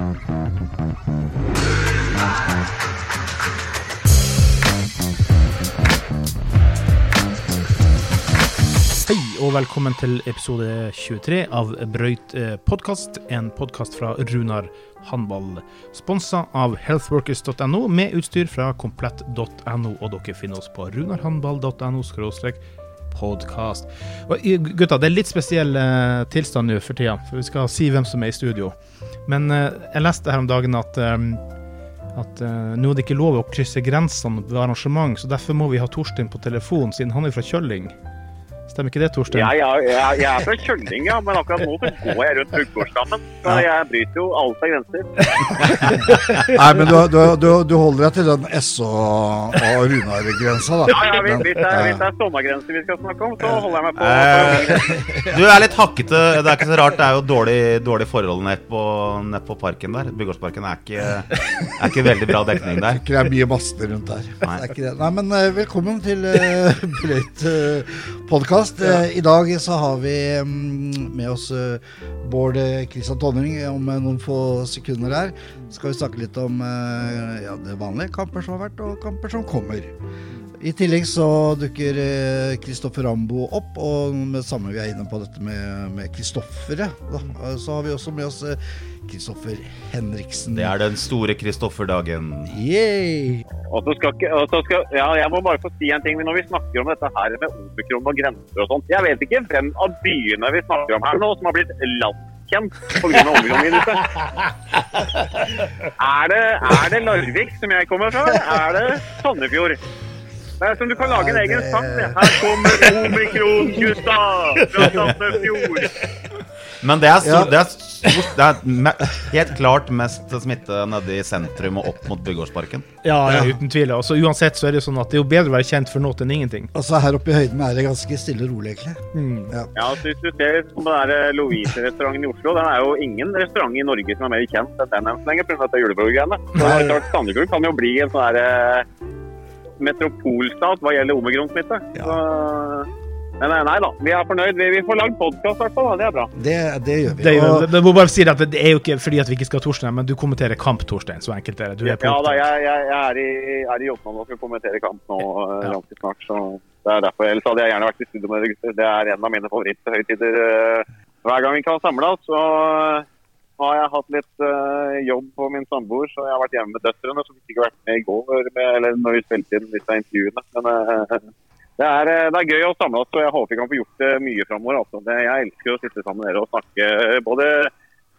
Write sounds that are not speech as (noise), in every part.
Hei og velkommen til episode 23 av Brøyt eh, podkast. En podkast fra Runar Handball. Sponsa av healthworkers.no med utstyr fra komplett.no. Og dere finner oss på runarhandball.no podkast. Gutta, det er litt spesiell uh, tilstand nå for tida, for vi skal si hvem som er i studio. Men uh, jeg leste her om dagen at eh, at uh, nå er det ikke lov å krysse grensene ved arrangement, så derfor må vi ha Torstein på telefon, siden han er fra Kjølling. Stemmer ikke det, Torstein? Ja, ja, ja, jeg er fra Kjølling, ja, men akkurat nå så går jeg rundt Buggårdsdammen. Så jeg bryter jo alt av grenser. (laughs) Nei, men du, du, du, du holder deg til den SO og Runar-grensa, da. Ja, ja, hvis, hvis, det er, hvis det er sommergrenser vi skal snakke om, så holder jeg meg på, Eh, (laughs) du er litt hakkete. Det er ikke så rart. Det er jo dårlig, dårlig forhold nede på, ned på parken der. Bygårdsparken er ikke, er ikke veldig bra dekning der. Det er mye master rundt der. Nei. Det er ikke det. Nei, men eh, velkommen til uh, Bløyt uh, podkast. I dag så har vi mm, med oss eh, Bård eh, Kristian Tonning om eh, noen få sekunder her. Så skal vi snakke litt om eh, ja, det vanlige kamper som har vært, og kamper som kommer. I tillegg så dukker Kristoffer Rambo opp, og med samme vi er inne på dette med med Kristoffere. Eh, Så har vi også med oss Kristoffer Henriksen. Det er den store Kristoffer-dagen. Yay! Og så skal ikke, og så skal, ja, jeg må bare få si en ting. men Når vi snakker om dette her med omikron og grenser og sånt Jeg vet ikke hvem av byene vi snakker om her nå som har blitt landkjent pga. omikronviruset. (laughs) Er det, er det Larvik, som jeg kommer fra? Er det Sandefjord? Det er som du kan lage en egen sang. med. Her kommer omikron-gutta fra Sandefjord. Men det er, Ja. det er, stort, det er helt klart mest smitte nede i sentrum og opp mot Bygårdsparken. Ja, ja, uten tvil. Altså, uansett så er det jo sånn at det er jo bedre å være kjent for noe enn ingenting. Altså Her oppe i høyden er det ganske stille og rolig, egentlig. Mm. Ja. Ja, så Hvis du ser på den der eh, Louise-restauranten i Oslo, den er jo ingen restaurant i Norge som er mer kjent enn den enn så lenge pga. det er klart, Sandefjord kan jo bli en sånn der eh, metropolstat hva gjelder omikronsmitte. Ja. Så- Men nei, nei da, vi er fornøyd. Vi, vi får lagd podkast i hvert fall, det er bra. Det, det gjør vi. Det, Og- det må bare si at det er jo ikke fordi at vi ikke skal ha Torstein, men du kommenterer kamp, Torstein. Så enkelt er det. Du er på Ja da, jeg, jeg, jeg er i, er i nå og skal kommentere kamp nå eh, Ja. ganske snart. så det er derfor. Ellers hadde jeg gjerne vært i studio med dere gutter. Det er en av mine favoritthøytider eh, hver gang vi kan samles. Så eh, har jeg hatt litt uh, jobb på min samboer, så jeg har vært hjemme med døtrene, som ikke har vært med i går, med, eller når vi spilte inn disse intervjuene. Men uh, det er, eh, det er gøy å samle oss, og jeg håper vi kan få gjort det mye framover. Altså. Jeg elsker å sitte sammen med dere og snakke både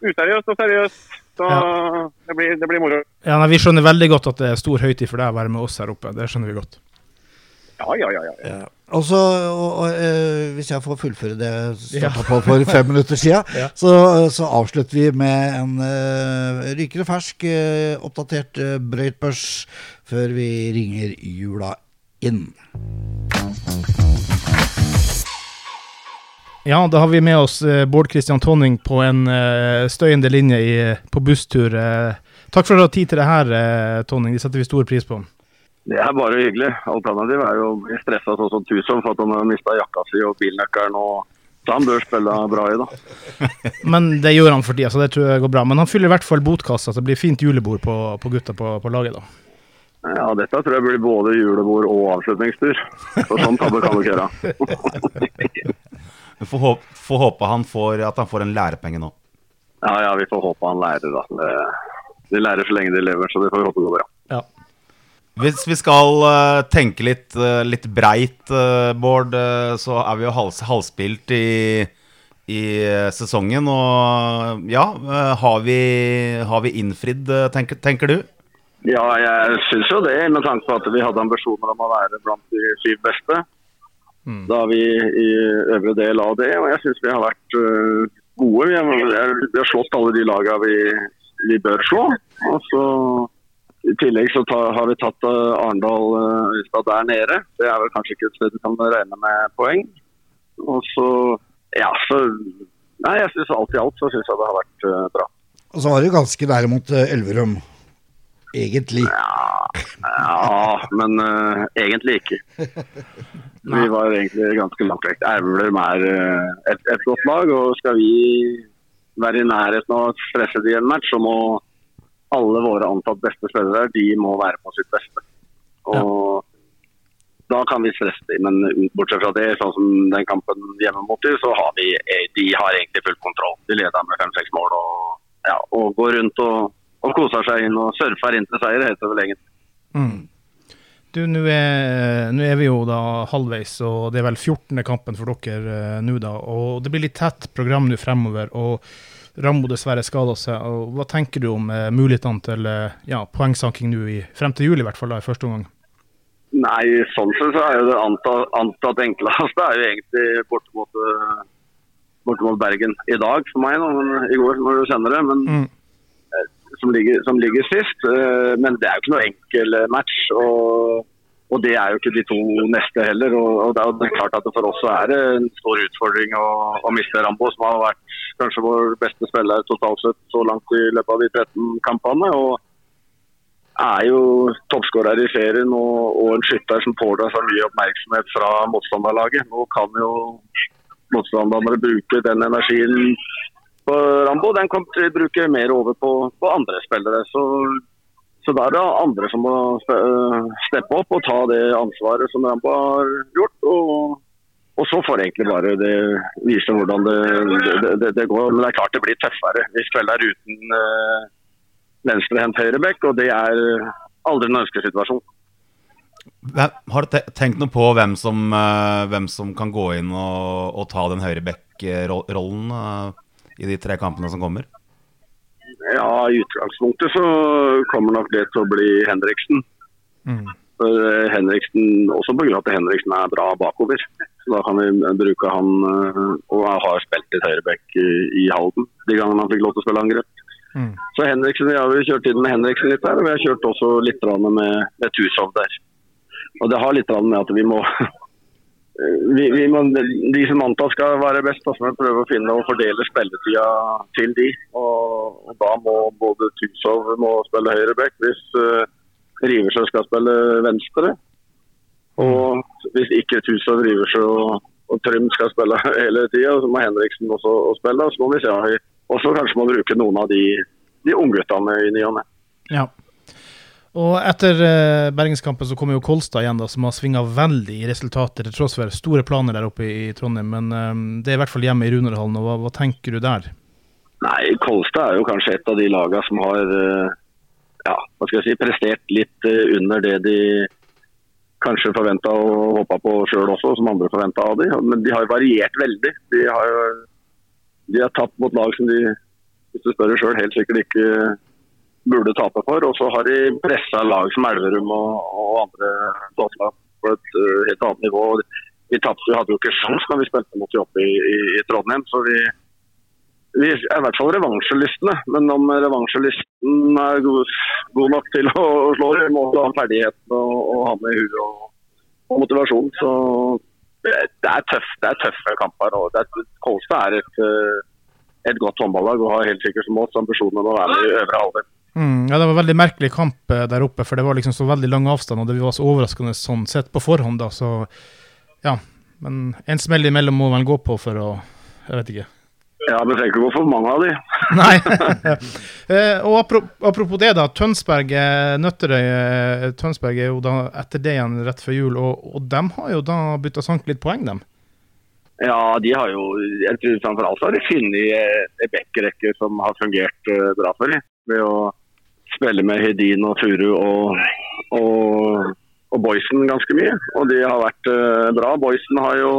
useriøst og seriøst. Så det, blir, det blir moro. Ja, nei, Vi skjønner veldig godt at det er stor høytid for deg å være med oss her oppe. Det skjønner vi godt. Ja, ja, ja. ja. Ja. Og så, og, og, eh, hvis jeg får fullføre det jeg starta på for fem minutter siden, (laughs) Ja. så, så avslutter vi med en uh, rykende fersk, eh, oppdatert brøytbørs før vi ringer jula inn. Ja, da har vi med oss eh, Bård Christian Tonning på en eh, støyende linje i, på busstur. Eh, takk for at du har tid til det her, eh, Tonning. Det setter vi stor pris på. Det er bare hyggelig. Alternativet er jo å bli stressa sånn som Tusom for at han har mista jakka si og bilnøkkelen. og Så han bør spille bra i, da. (laughs) Men det gjør han for tida, så det tror jeg går bra. Men han fyller i hvert fall botkassa, så det blir fint julebord på, på gutta på, på laget, da. Ja, Dette tror jeg blir både julebord og avslutningstur. For sånn tabbe kan du ikke gjøre. (laughs) Vi får håpe, får håpe han får, at han får en lærepenge nå. Ja, ja, vi får håpe han lærer, da. De lærer så lenge de lever, så vi får håpe det går bra. Ja. Hvis vi skal uh, tenke litt, uh, litt breit, uh, Bård, så er vi jo hals, halvspilt i, i sesongen. Og ja, har vi, har vi innfridd, tenker, tenker du? Ja, jeg syns jo det, med tanke på at vi hadde ambisjoner om å være blant de syv beste. Mm. Da er vi i øvre del av det, og jeg syns vi har vært gode. Vi har, vi har slått alle de lagene vi, vi bør slå. Og så I tillegg så ta, har vi tatt øh, Arendal Øystad der nede. Det er vel kanskje ikke et sted du kan regne med poeng. Og så Ja, så Nei, jeg syns alt i alt så syns jeg det har vært uh, bra. Og så var det ganske nære mot uh, Elverum. Egentlig. Ja, ja men uh, egentlig ikke. Vi var egentlig ganske langt vekk. Elverum er et, et godt lag, og skal vi være i nærheten av å stresse de i en match, så må alle våre antatt beste spillere de må være på sitt beste. Og da kan vi stresse dem. Men bortsett fra det, sånn som den kampen hjemme mot dem, så har vi eh, de har egentlig full kontroll. De leder med fem-seks mål og, ja, og går rundt og, og koser seg inn og surfer inn til seier, heter det vel egentlig. Mm. Du, nå er, er vi jo da halvveis, og det er vel 14. kampen for dere eh, nå, da. Og det blir litt tett program nå fremover. og Rambo dessverre skada seg. og Hva tenker du om eh, mulighetene til eh, ja, poengsanking nå i, frem til jul, i hvert fall da, i første omgang? Nei, sånn sett så er jo det antatt, antatt enkleste er jo egentlig borte mot, eh, borte mot Bergen i dag for meg, da, men i går når du kjenner det. Men Mm. som ligger, som ligger sist. eh, Men det er jo ikke noe enkel eh, match. Og, og det er jo ikke de to neste heller. Og, og det er klart at for oss så er det en stor utfordring å, å miste Rambo, som har vært kanskje vår beste spiller totalt sett så langt i løpet av de 13 kampene. og er jo toppskårer i serien og, og en skytter som pådrar seg mye oppmerksomhet fra motstanderlaget. Nå kan jo motstanderne bruke den energien på Rambo. Den kan bruke mer over på, på andre spillere. Så, så da er det andre som må øh, steppe opp og ta det ansvaret som Rampa har gjort. Og, og så får egentlig bare det vise hvordan det, det, det, går. Men det er klart det blir tøffere. hvis Vi er uten uh, venstrehendt høyrebekk, og det er aldri en ønskesituasjon. situasjon. har du tenkt noe på hvem som, eh, hvem som kan gå inn og, og ta den høyreback-rollen i de tre kampene som kommer? Ja, I utgangspunktet så kommer nok det til å bli Henriksen. Mm. For eh, Henriksen, Også pga. at Henriksen er bra bakover. Så Da kan vi bruke han eh, Og har spilt litt høyreback i, i Halden de gangene han fikk lov til å spille angrep. Mm. Så Henriksen, Vi har jo kjørt inn med Henriksen litt der, og vi har kjørt også litt med, med Tusov der. Og Det har litt med at vi må (laughs) vi, vi må, De som antas skal være best, da, må prøve å finne og fordele spilletida til de. Og, og Da må både Tusov må spille høyreback hvis uh, Riversjø skal spille venstre. Og hvis ikke Tusov, Riversjø og, og Trym skal spille (laughs) hele tida, så må Henriksen også og spille. Så må vi se om vi også kanskje må bruke noen av de, de ungguttene i ny og ne. Ja. Og etter uh, Bergenskampen så kommer jo Kolstad igjen, da, som har svinga veldig i resultater, til tross for store planer der oppe i, Trondheim. Men um, det er i hvert fall hjemme i Runerhallen. og Hva, hva tenker du der? Nei, Kolstad er jo kanskje et av de lagene som har uh, ja, hva skal jeg si, prestert litt uh, under det de kanskje forventa og håpa på sjøl også, som andre forventa av de. Men de har variert veldig. De har jo de har tapt mot lag som de hvis du spør sjøl, helt sikkert ikke burde tape for. Og så har de pressa lag som Elverum og, og andre på et uh, helt annet nivå. Vi tapte, vi hadde jo ikke sjans når vi spilte mot de i, i, i Trondheim. så vi vi er i hvert fall revansjelystne, men om revansjelysten er god, god nok til å slå dem, må du ha ferdigheten og, og ha med huet og, og motivasjon. Så det er, tøff, det er tøffe kamper. og det er, Kolstad er et, eh, et godt håndballag og har helt sikkert som oss ambisjoner om å være med i øvre halvdel. Mm, ja, Det var en veldig merkelig kamp eh, der oppe, for det var liksom så veldig lang avstand, og det var så overraskende sånn sett på forhånd. da, så ja. Men en smell imellom må vel gå på for å Jeg vet ikke. Ja, men trenger ikke gå for mange av de. (laughs) Nei. (laughs) Eh, og apropos det, da. Tønsberg eh, Nøtterøy Tønsberg er jo da etter det igjen rett før jul, og, og de har jo da bytta sank litt poeng, dem. Ja, de har jo jeg tror Framfor alt har de funnet en bekkerekke som har fungert bra for dem. Ved å spille med Hedin og Furu og, og, og Boysen ganske mye. Og de har vært uh, bra. Boysen har jo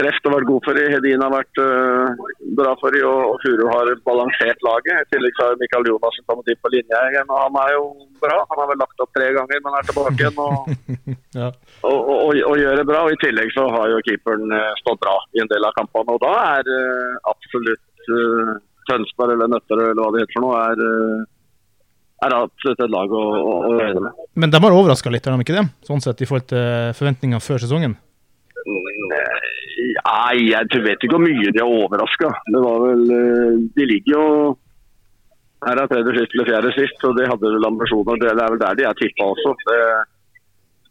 treft og vært god for dem. Hedin har vært uh, bra for dem, og, og Furu har balansert laget. I tillegg så har Mikael Jonassen kommet inn på linja igjen, og han er jo bra. Han har vel lagt opp tre ganger, men er tilbake igjen. og (laughs) Ja. og, og, og, og gjør det bra. Og I tillegg så har jo keeperen eh, stått bra i en del av kampene. Og da er uh, absolutt Tønsberg eller Nøtterøy eller hva det heter for noe, er, er absolutt et lag å, å, å regne med. Men de har overraska litt, har de ikke det? Sånn sett i forhold til forventningene før sesongen? Nei, jeg vet ikke hvor mye de har overraska. Det var vel eh, De ligger jo her er tredje sist eller fjerde sist, og de hadde vel ambisjoner. Det er vel der de er tippa også. Det,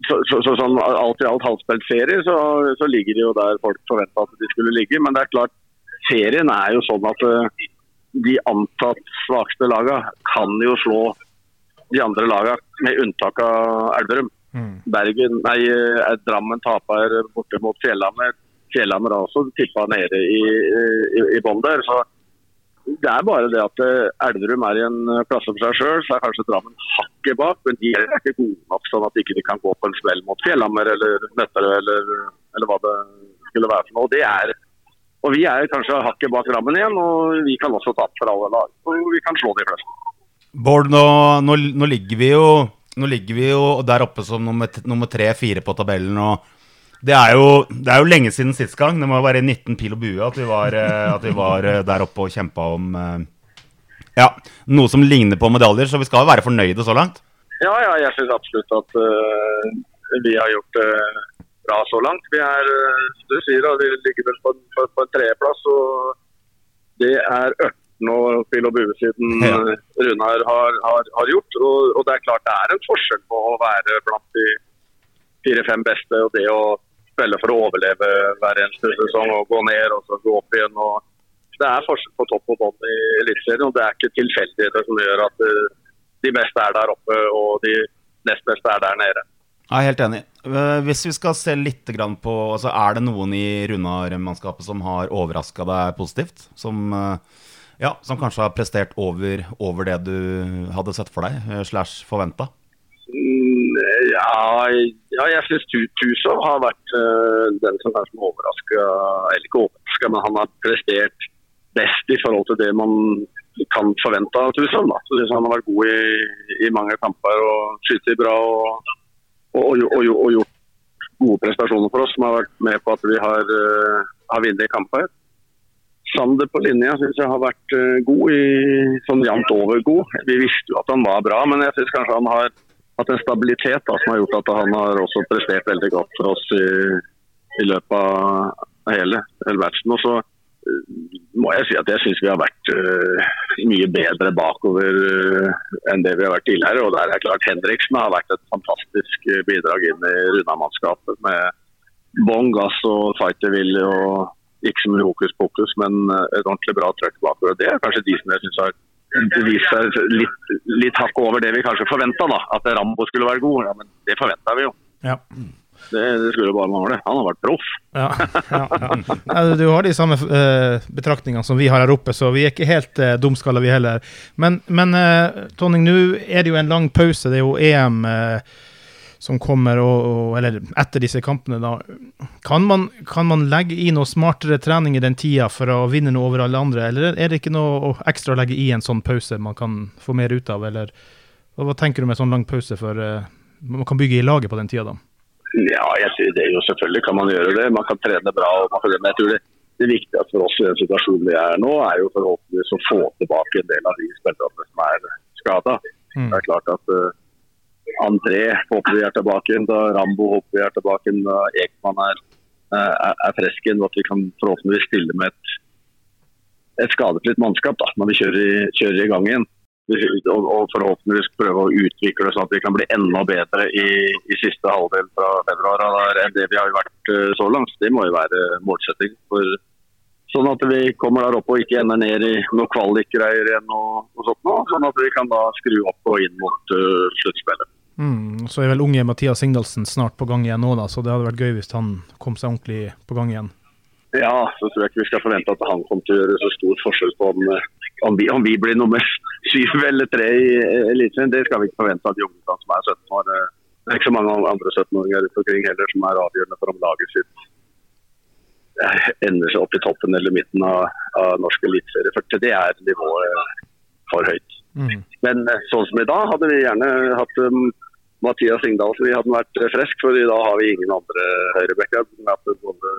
så, så, så sånn alt i alt halvspilt serie, så, så ligger de jo der folk forventa at de skulle ligge. Men det er klart, serien er jo sånn at eh, de antatt svakeste lagene kan jo slå de andre lagene, med unntak av Elverum. Mm. Bergen, nei, eh, Drammen taper borte mot Fjellhammer. Fjellhammer har også tippa nede i, i, i bånn der. så det er bare det at eh, Elverum er i en plass klasse for seg sjøl, så er kanskje Drammen hakket bak. Men de er ikke gode nok sånn at de ikke kan gå på en smell mot Fjellhammer eller Nøtterøy eller, eller hva det skulle være for noe. Det er, og vi er kanskje hakket bak rammen igjen, og vi kan også tape for alle lag. Og vi kan slå de fleste. Bård, nå, nå, nå ligger vi jo Nå ligger vi jo der oppe som nummer, nummer tre-fire på tabellen. og det er, jo, det er jo lenge siden sist gang. Det må jo være 19 pil og bue at vi var, eh, at vi var eh, der oppe og kjempa om eh, ja, noe som ligner på medaljer, så vi skal jo være fornøyde så langt. Ja, ja, jeg syns absolutt at uh, vi har gjort det bra så langt. Vi er, som du sier, da, vi ligger vel på, på, på en tredjeplass. Og det er ørten og pil og bue siden Ja. øh, Runar har, har, har gjort. Og, og det er klart det er en forskjell på å være blant de fire-fem beste og det å spille for å overleve hver eneste sesong og gå ned og så gå opp igjen. og det er forskjell på topp og bånn i Eliteserien, og det er ikke tilfeldigheter som gjør at øh, de beste er der oppe og de nest beste er der nede. Jeg er helt enig. Eh, Hvis vi skal se litt på altså Er det noen i Runar-mannskapet som har overraska deg positivt? Som, eh, ja, som kanskje har prestert over, over det du hadde sett for deg, eh, slash forventa? Mm, Ja, ja jeg syns Tusov har vært den som kanskje overraska Eller ikke overraska, men han har prestert best i forhold til det man kan forvente av Tusov. Han har vært god i, i mange kamper og skyter bra og, og, og, og, gjort gode prestasjoner for oss, som har vært med på at vi har, uh, har vunnet kamper. Sander på linja syns jeg har vært uh, god, i, sånn jevnt over god. Vi visste jo at han var bra, men jeg syns kanskje han har hatt en stabilitet da, som har gjort at han har også prestert veldig godt for oss i, i løpet av hele, hele matchen. Og så må jeg si at jeg syns vi har vært uh, mye bedre bakover uh, enn det vi har vært tidligere. Og der er klart Henriksen har vært et fantastisk øh, bidrag inn i Runa-mannskapet med bånn gass og fightervilje og ikke så mye hokus pokus, men et ordentlig bra trøkk bakover. Det er kanskje de som jeg syns har vist seg litt, litt hakk over det vi kanskje forventa, da. At Rambo skulle være god. Ja, men det forventa vi jo. Ja. Det, det skulle bare mangle. Han har vært proff. Ja, ja, ja. Du har de samme eh, betraktningene som vi har her oppe, så vi er ikke helt uh, vi heller. Men, men eh, Tonning, nå er det jo en lang pause. Det er jo EM som kommer, og, eller etter disse kampene. da. Kan man, kan man legge i noe smartere trening i den tida for å vinne noe over alle andre, eller er det ikke noe ekstra å legge i en sånn pause man kan få mer ut av? eller Hva tenker du med sånn lang pause for man kan bygge i laget på den tida? da? Ja, jeg tror det jo selvfølgelig kan man gjøre det. Man kan trene bra. kan, men jeg tror det, det viktigste for oss i den situasjonen vi er nå, er jo forhåpentligvis å få tilbake en del av de spillerne som er skada. Mm. Det er klart at uh, André håper vi er tilbake, igjen, Rambo håper vi er tilbake, igjen, Ekman er, eh, er, er frisk igjen, at vi kan forhåpentligvis stille med et, et skadefritt mannskap da, når vi kjører kjører i gang igjen. Og, forhåpentligvis prøve å utvikle sånn at vi kan bli enda bedre i, i siste halvdel fra februar enn det vi har vært eh, så langt. Det må jo være målsetting. For, sånn at vi kommer der oppe og ikke ender ned i noen kvalikgreier igjen. og, og sånt nå, Sånn at vi kan da skru opp og inn mot uh, sluttspillet. Mm, så er vel unge Mathias Singdalsen snart på gang igjen nå, da, så det hadde vært gøy hvis han kom seg ordentlig på gang igjen. Ja, så tror jeg ikke vi skal forvente at han kommer til å gjøre så stor forskjell på om, om, vi, om vi blir nummer syv (laughs) eller tre i eh, Eliteserien. Det skal vi ikke forvente av de unge som er 17 år. Eh, Det er ikke så mange andre 17-åringer rundt omkring heller som er avgjørende for om laget sitt eh, ender seg opp i toppen eller midten av, av norsk eliteserie. For det er nivået for høyt. Mm. Men sånn som i dag, hadde vi gjerne hatt um, Mathias som Vi hadde vært frisk, for i dag har vi ingen andre høyrebacker. Både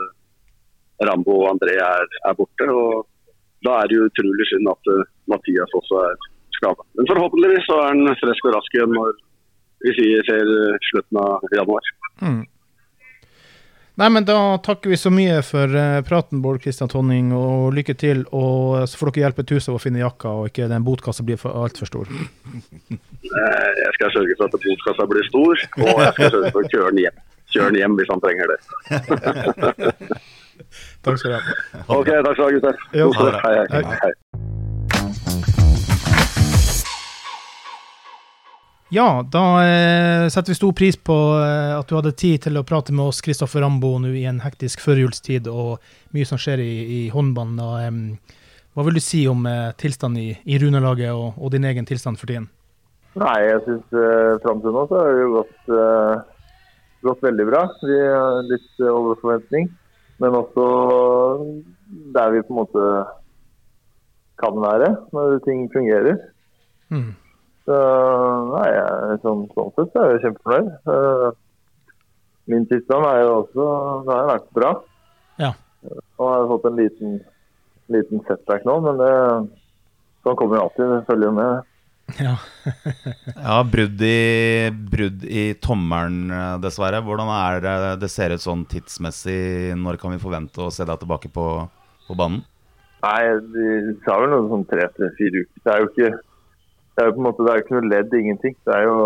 Rambo og André er, er borte. og Da er det jo utrolig synd at eh, Mathias også er skada. Men forhåpentligvis så er han frisk og rask igjen når vi sier, ser eh, slutten av januar. Mm. Nei, men da takker vi så mye for eh, praten, Bård Kristian Tonning, og lykke til. Og så får dere hjelpe Tusen å finne jakka, og ikke den botkassa blir for- altfor stor. Eh, Jeg skal sørge for at botkassa blir stor, og jeg skal sørge for å kjøre den hjem, kjøre den hjem hvis han trenger det. (laughs) (laughs) Takk skal du ha. (laughs) Ok, takk skal du ha, gutter. Jo, ha det. Hei, hei. hei. Ja, da eh, setter vi stor pris på eh, at du hadde tid til å prate med oss, Kristoffer Rambo, nå i en hektisk førjulstid og mye som skjer i, i håndballen. Eh, hva vil du si om eh, tilstanden i, i Runelaget og, og, din egen tilstand for tiden? Nei, jeg syns eh, fram til nå så har det gått, eh, gått veldig bra. Vi har litt eh, over forventning. Men også der vi på en måte kan være når ting fungerer. Mm. Så nei, jeg, sånn, sånn sett så er jeg kjempefornøyd. Eh, min tilstand er jo også Det har vært bra. Ja. Nå har fått en liten, liten setback nå, men det, sånn kommer jo alltid. Det følger jo med. Ja. (laughs) Ja, brudd i, brudd i tommelen, dessverre. Hvordan er det det ser ut sånn tidsmessig? Når kan vi forvente å se deg tilbake på, på banen? Nei, de sa vel noe sånn tre til fire uker. Det er jo ikke det er jo på en måte, det er jo ikke noe ledd, ingenting. Det er jo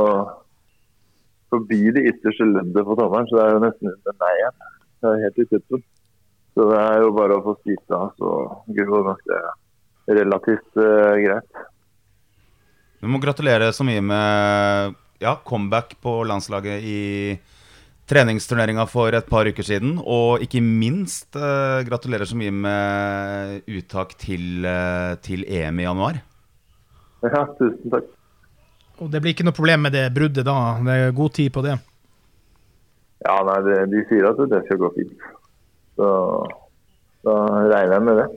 forbi det ytterste leddet på tommelen, så det er jo nesten under neien. Det er helt i tuppen. Så det er jo bare å få spist av, så går nok det relativt uh, greit. Vi må gratulere så mye med ja, comeback på landslaget i treningsturneringa for et par uker siden. Og ikke minst eh, gratulerer så mye med uttak til, eh, til EM i januar. Ja, tusen takk. Og det blir ikke noe problem med det bruddet da? Det er god tid på det? Ja, nei, det, de sier at det skal gå fint. Så da regner jeg med det.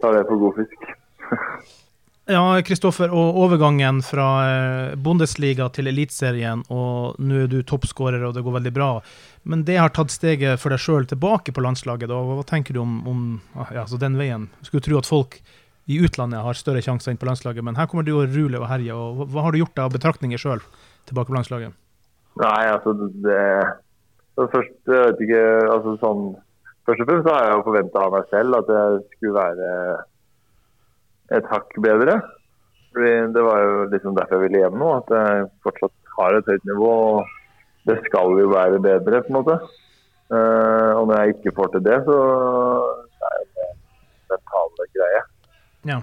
Tar det for god fisk. (laughs) Ja, Kristoffer, og overgangen fra eh, Bundesliga til Eliteserien, og nå er du toppskårer og det går veldig bra. Men det har tatt steget for deg sjøl tilbake på landslaget. Da. Hva tenker du om, om ja, altså den veien? Skulle tro at folk i utlandet har større sjanser inn på landslaget, men her kommer du og ruler og herjer. og hva- har du gjort av betraktninger sjøl tilbake på landslaget? Nei, altså det Først, jeg vet ikke altså sånn, Først og fremst har jeg jo forventa av meg selv at jeg skulle være et hakk bedre. Fordi Det var jo liksom derfor jeg ville hjem nå. At jeg fortsatt har et høyt nivå. og Det skal jo være bedre, på en måte. Eh, og når jeg ikke får til det, så er det en mental greie. Ja.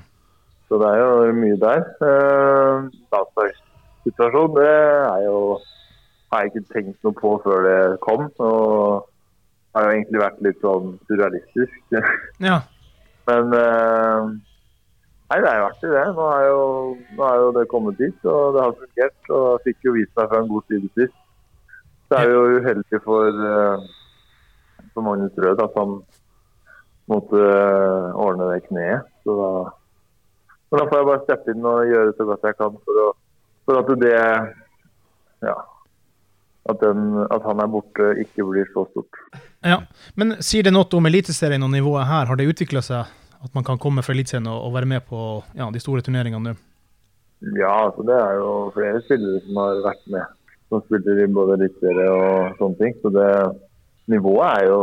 Så det er jo mye der. Uh, Landslagssituasjonen, det er jo har jeg ikke tenkt noe på før det kom. Og har jo egentlig vært litt sånn surrealistisk. ja. (laughs) Men eh, nei, det er jo artig, det. Nå er jo, nå er jo det kommet dit, og det har fungert. Og jeg fikk jo vist meg fra en god side sist. Så er vi jo uheldige for, uh, for Magnus Rød at han måtte eh, ordne det kneet. Så da, så da får jeg bare steppe inn og gjøre så godt jeg kan for, å, for at det ja, at, den, at han er borte, ikke blir så stort. ja. Men sier det noe om Eliteserien og nivået her? Har det utvikla seg? At man kan komme fra Eliteserien og, og være med på ja, de store turneringene nå? Ja, altså det er jo flere spillere som har vært med. Som spiller i både eliteserie og sånne ting. Så det nivået er jo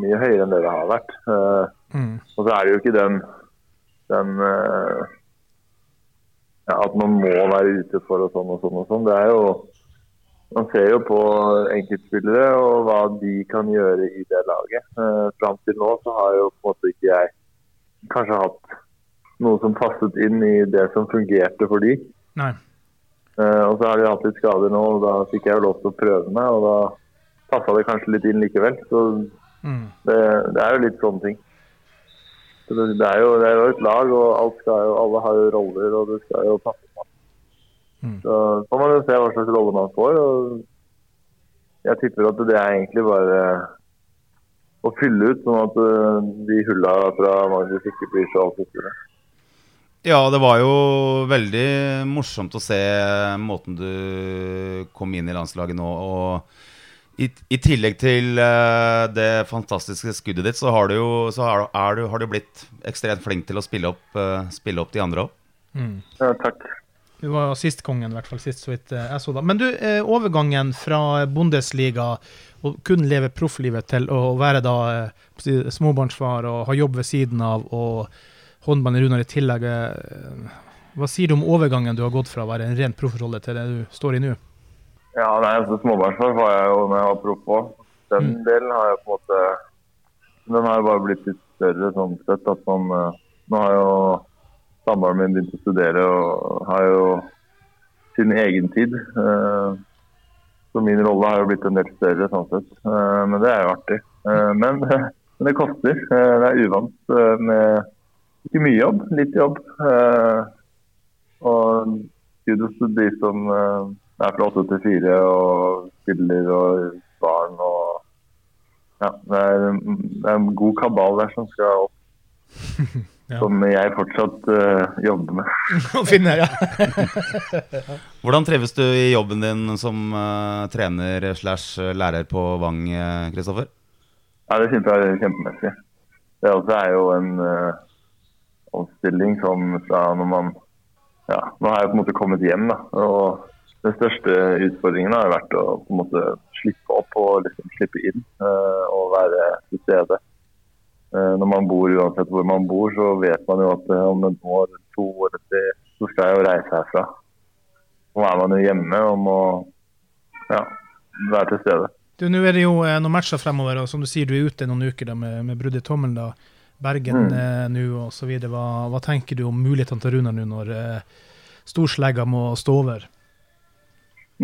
mye høyere enn det det har vært. Eh, Mm. og så er det jo ikke den, den eh, ja, At man må være ute for og sånn og sånn og sånn. Det er jo Man ser jo på enkeltspillere og hva de kan gjøre i det laget. Eh, Fram til nå så har jo på en måte ikke jeg kanskje hatt noe som passet inn i det som fungerte for de. Nei. Uh, og så har de hatt litt skader nå, og da fikk jeg jo lov til å prøve meg. Og da passa det kanskje litt inn likevel. Så Mm. det, det er jo litt sånne ting. Så det, det, er jo, det er jo et lag, og jo, alle har jo roller, og det skal jo passe på. Mm. Så får man jo se hva slags rolle man får. og Jeg tipper at det er egentlig bare å fylle ut, sånn at eh, de hulla fra Magnus ikke blir så altfor store. Ja, det var jo veldig morsomt å se måten du kom inn i landslaget nå. Og i, i tillegg til uh, det fantastiske skuddet ditt, så har du jo så er, er du, har du blitt ekstremt flink til å spille opp, uh, spille opp de andre òg. Mm. Ja, takk. Du var sistkongen, i hvert fall sist så vidt jeg så da. Men du, overgangen fra Bundesliga og kun leve profflivet til å være da eh, småbarnsfar og ha jobb ved siden av og håndball Runar i tillegg. eh, Hva sier du om overgangen du har gått fra å være en ren proffrolle til det du står i nå? Ja, nei, altså Småbarnsfar var jeg jo når jeg var proff òg. Den Mm. delen har jeg på en måte Den har jo bare blitt litt større sånn sett. At man eh, Nå har jo samboeren min begynt å studere og har jo sin egen tid. Eh, så min rolle har jo blitt en del større sånn sett. Eh, men det er jo artig. Eh, men, (laughs) men, det koster. Eh, det er uvant med ikke mye jobb, litt jobb. Og kudos til de som er fra åtte til fire og spiller og barn og Ja, det er, det er en god kabal der som skal opp. (laughs) Ja. Som jeg fortsatt uh, jobber med. (laughs) Å finne, ja. (laughs) Hvordan trives du i jobben din som uh, trener slash lærer på Vang, eh, Kristoffer? Ja, det synes jeg er kjempemessig. Det også er jo en uh, omstilling som fra når man Ja, nå har jeg på en måte kommet hjem, da. Og den største utfordringen har vært å på en måte slippe opp og liksom slippe inn eh, og være til stede. Eh, når man bor uansett hvor man bor, så vet man jo at eh, om et år, to eller tre, så skal jeg jo reise herfra. Nå er man jo hjemme og må ja, være til stede. Du, Nå er det jo eh, noen matcher fremover, og som du sier, du er ute noen uker da, med, med brudd i tommelen. da. Bergen Mm. eh, nå osv. Hva, hva tenker du om mulighetene til Runar nå når eh, storslegga må stå over?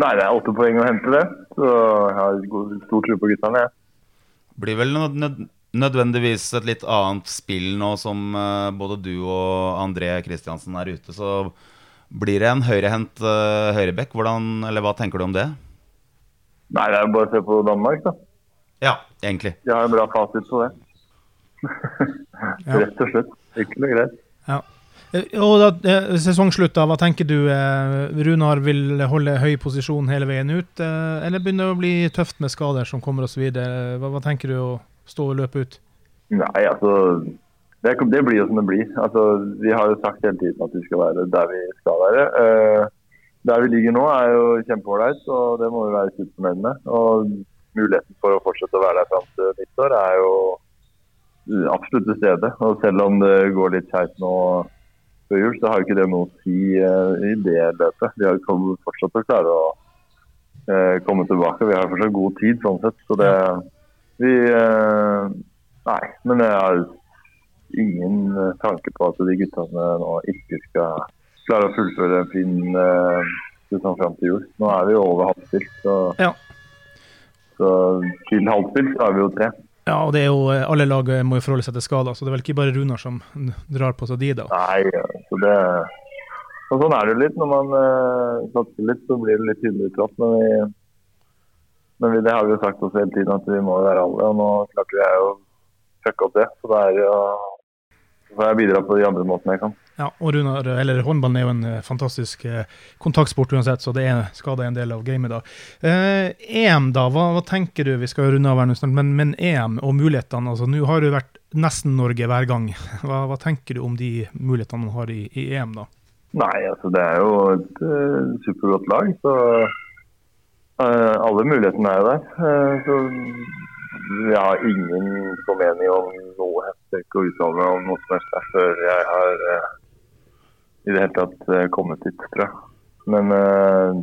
Nei, det er åtte poeng å hente, det. Så jeg har god, stor tro på guttene. Blir vel nød nød nødvendigvis et litt annet spill nå som eh, både du og André Kristiansen er ute. Så blir det en høyrehendt uh, høyrebekk. Hvordan, eller hva tenker du om det? Nei, det er bare å se på Danmark, da. Ja, egentlig. De har en bra fasit på det. Rett og slett. Enkelt og greit. Ja. Eh, Og da, eh, Sesongslutt, da, hva tenker du? Eh, Runar vil holde høy posisjon hele veien ut, eh, eller begynner det å bli tøft med skader som kommer osv.? Hva, hva tenker du stå og løpe ut? Nei, altså det, det blir jo som det blir. Altså, vi har jo sagt hele tiden at vi skal være der vi skal være. Uh, der vi ligger nå er jo kjempeålreit, og det må vi være superfornøyd med. Og muligheten for å fortsette å være der fram til nyttår er jo absolutt til stede. Og selv om det går litt skeivt nå før jul, så har jo ikke det noe å si uh, i det løpet. Vi har jo fortsatt å klare å uh, komme tilbake. Vi har fortsatt god tid sånn sett. Så det Vi eh, Nei, men jeg har ingen eh, tanke på at de guttene nå ikke skal klare å fullføre en fin eh, sesong fram til jul. Nå er vi jo over halvspilt, så, Ja. så til halvspilt så er vi jo tre. Ja, og det er jo, alle lag må jo forholde seg til skader, så det er vel ikke bare Runar som drar på seg de, da. Nei, så det og Sånn er det litt. Når man uh, satser litt, så blir det litt tydeligere trapp. Men, vi, men vi, det har vi jo sagt oss hele tiden at vi må være alle. Og nå klarte jeg å fucke opp det. Så da er det jo så får jeg bidra på de andre måtene jeg kan. Ja, og Runar, eller håndballen er jo en eh, fantastisk eh, kontaktsport uansett, så det er skada en del av gamet, da. Eh, EM, da, hva, hva tenker du? Vi skal runde av her snart, men, men EM og mulighetene. altså Nå har det vært nesten Norge hver gang. (laughs) Hva, hva tenker du om de mulighetene man har i, i EM, da? Nei, altså det er jo et uh, supergodt lag, så alle mulighetene er jo der. Eh, så jeg har ingen formening om noe. Jeg skal ikke uttale meg om noe som helst der før jeg har eh, i det hele tatt eh, kommet dit, tror jeg. Men eh,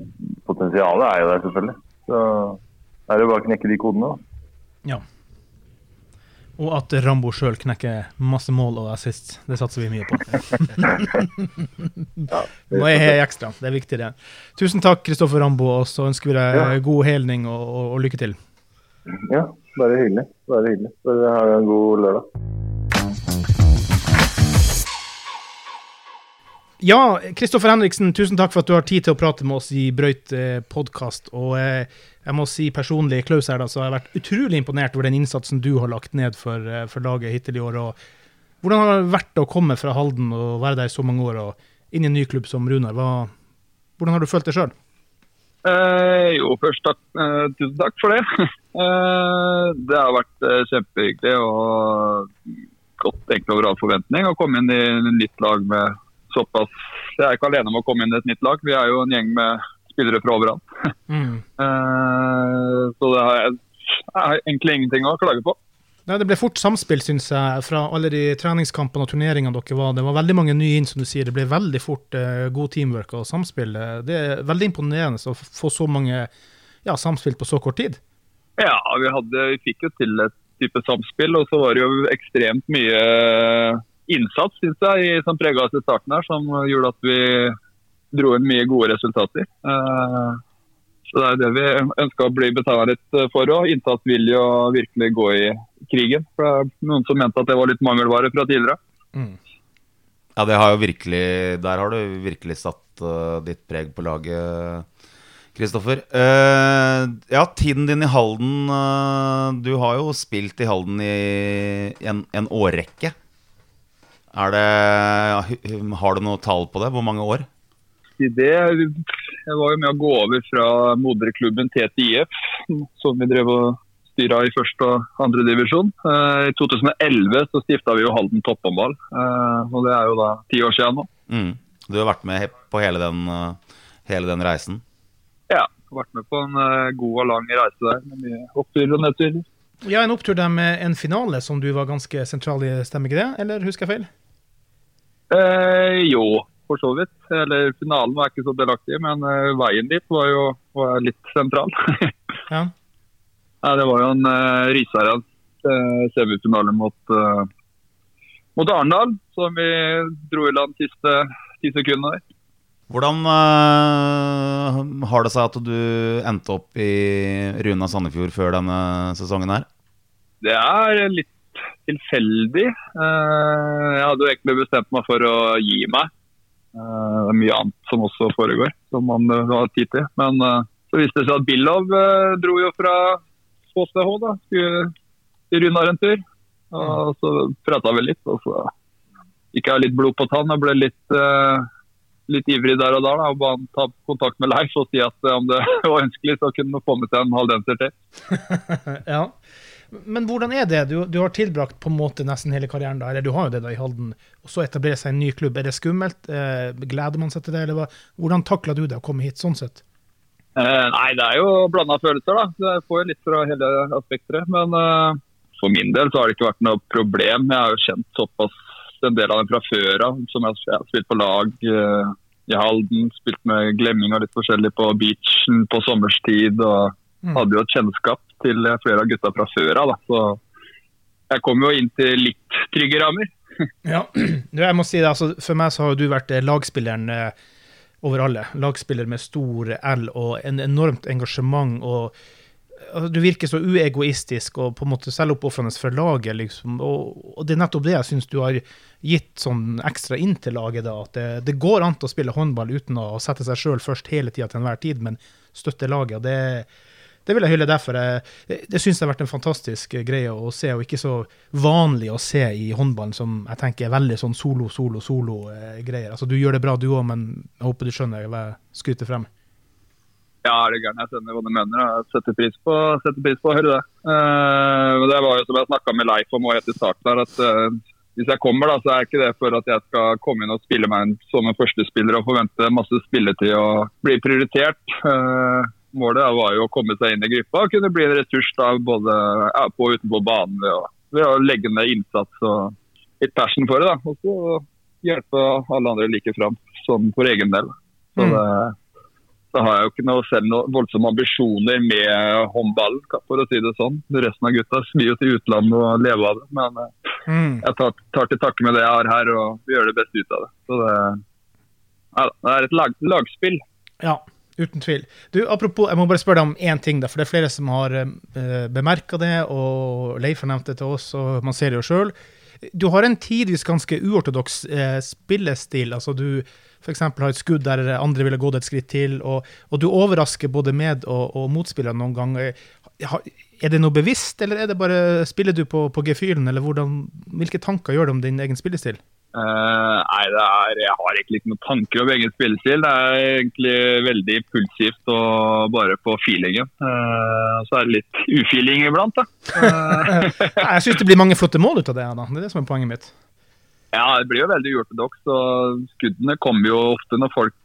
potensialet er jo der, selvfølgelig. Så er det bare å knekke de kodene. da. Ja. Og at Rambo sjøl knekker masse mål og assist. Det satser vi mye på. Nå (laughs) er jeg ekstra. Det er viktig, det. Tusen takk, Kristoffer Rambo, og så ønsker vi deg Ja. god helning og, og, og lykke til. Ja, bare hyggelig. Bare hyggelig. Bare ha en god lørdag. Ja, Kristoffer Henriksen, tusen takk for at du har tid til å prate med oss i Brøyt eh, podkast. Og eh, jeg må si personlig, Klaus her, da, så har jeg vært utrolig imponert over den innsatsen du har lagt ned for, eh, for laget hittil i år. Og hvordan har det vært å komme fra Halden og være der i så mange år og inn i en ny klubb som Runar? Hva, hvordan har du følt det sjøl? Eh, jo, først takk, eh, tusen takk for det. (laughs) Eh, det har vært eh, kjempehyggelig og godt egentlig over all forventning å komme inn i nytt lag med såpass Jeg er ikke alene om å komme inn i et nytt lag. Vi er jo en gjeng med spillere fra overalt. (laughs) Mm. Eh, så det har jeg, jeg egentlig ingenting å klage på. Nei, det ble fort samspill, syns jeg, fra alle de treningskampene og turneringene dere var. Det var veldig mange nye inn, som du sier. Det ble veldig fort eh, god teamwork og samspill. Det er veldig imponerende å få så mange ja, samspill på så kort tid. Ja, vi, hadde, vi fikk jo til et type samspill, og så var det jo ekstremt mye innsats synes jeg, som prega oss i starten her, som gjorde at vi dro inn mye gode resultater. Eh, så det er det vi ønska å bli betalt litt for òg. Innsatsvilje og virkelig gå i krigen. For det er noen som mente at det var litt mangelvare fra tidligere. Mm. Ja, det har jo virkelig Der har du virkelig satt uh, ditt preg på laget, Kristoffer. Uh, ja, tiden din i Halden uh, Du har jo spilt i Halden i en, en årrekke. Er det Har du noe tall på det? Hvor mange år? I det, jeg var jo med å gå over fra moderklubben TTIF, som vi drev og styra i første og andre divisjon. Eh, I 2011 så stifta vi jo Halden topphåndball, eh, og det er jo da ti år siden nå. Mm. Du har vært med på hele den, eh, hele den reisen? Ja, vært med på en god og lang reise der, med mye oppturer og nedturer. Ja, en opptur der med en finale som du var ganske sentral i, stemmer ikke det? Eller husker jeg feil? Eh, jo, for så vidt. Eller finalen var jeg ikke så delaktig i, men eh, veien dit var jo var litt sentral. (laughs) Ja. Nei, det var jo en eh, Risarens eh, semifinale mot, eh, mot Arendal, som vi dro i land siste ti sekundene. der. Hvordan eh, har det seg at du endte opp i Runa Sandefjord før denne sesongen her? Det er litt tilfeldig. Eh, jeg hadde jo egentlig bestemt meg for å gi meg. Eh, det er mye annet som også foregår, som man eh, har tid til. Men så viste det seg at Billov dro jo fra HCH, da. Skulle til Runar en tur. Og så prata vi litt, og så gikk jeg litt blod på tann og ble litt litt ivrig der og der da og ba han ta kontakt med Leif og si at om det (laughs) var ønskelig, så kunne han få med seg en halvdenser til. (laughs) ja. Men hvordan er det? Du, du har tilbrakt på en måte nesten hele karrieren da, eller du har jo det da i Halden, og så etablere seg en ny klubb. Er det skummelt? Eh, gleder man seg til det, eller hva? hvordan takla du det å komme hit sånn sett? Eh, nei, det er jo blanda følelser, da. Jeg får jo litt fra hele aspekteret. Men eh, for min del så har det ikke vært noe problem. Jeg har jo kjent såpass en del av dem fra før av. Som jeg, har spilt på lag eh, i Halden, spilt med Glemming litt forskjellig på beachen på sommerstid. Og Mm. hadde jo et kjennskap til eh, flere av gutta fra før av. Så jeg kom jo inn til litt trygge rammer. (laughs) Ja, (clears throat) jeg må si det, altså, For meg så har du vært eh, lagspilleren eh, over alle. Lagspiller med stor L og en enormt engasjement. og altså, Du virker så uegoistisk og på en måte selvoppofrende for laget. liksom, og, og Det er nettopp det jeg syns du har gitt sånn ekstra inn til laget. da, At det, det går an å spille håndball uten å sette seg sjøl først hele tida til enhver tid, men støtte laget. og det det vil jeg hylle derfor. Jeg, det syns jeg har vært en fantastisk greie å se, og ikke så vanlig å se i håndballen, som jeg tenker er veldig sånn solo, solo, solo-greier. Altså, du gjør det bra du òg, men jeg håper du skjønner hva jeg skryter frem. Ja, er det gærent. Jeg skjønner hva du mener. Jeg setter pris på, setter pris på å høre det. Uh, det var jo som jeg snakka med Leif om i starten her, at uh, hvis jeg kommer, da, så er ikke det for at jeg skal komme inn og spille meg som en førstespiller og forvente masse spilletid og bli prioritert. Eh, målet var jo å komme seg inn i gruppa og kunne bli en ressurs da, både ja, på og utenfor banen ved å, ved å legge ned innsats og litt passion for det. da, Og så hjelpe alle andre like fram som for egen del. Så Mm. det, da har jeg jo ikke noe, selv noen voldsomme ambisjoner med håndballen, for å si det sånn. Resten av gutta vil jo til utlandet og lever av det. Men eh, Mm. jeg tar, tar til takke med det jeg har her, og gjør det beste ut av det. Så det, ja, det er et lag, lagspill. Ja, uten tvil. Du, Apropos, jeg må bare spørre deg om én ting, for det er flere som har uh, bemerka det, og Leif har nevnt det til oss, og man ser det jo sjøl. Du har en tidvis ganske uortodoks uh, spillestil. altså Du f.eks. har et skudd der andre ville gått et skritt til, og, og du overrasker både med- og, og motspillere noen ganger. Er det noe bevisst, eller er det bare spiller du på, på gefühlen, eller hvilke tanker gjør du om din egen spillestil? Eh, nei, det er, jeg har egentlig ikke noen tanker om egen spillestil. Det er egentlig veldig impulsivt og bare på feelingen. Uh, så er det litt ufeeling iblant, da. Uh, Jeg syns det blir mange flotte mål ut av det. da. Det er det som er poenget mitt. ja, det blir jo veldig uortodoks. Og skuddene kommer jo ofte når folk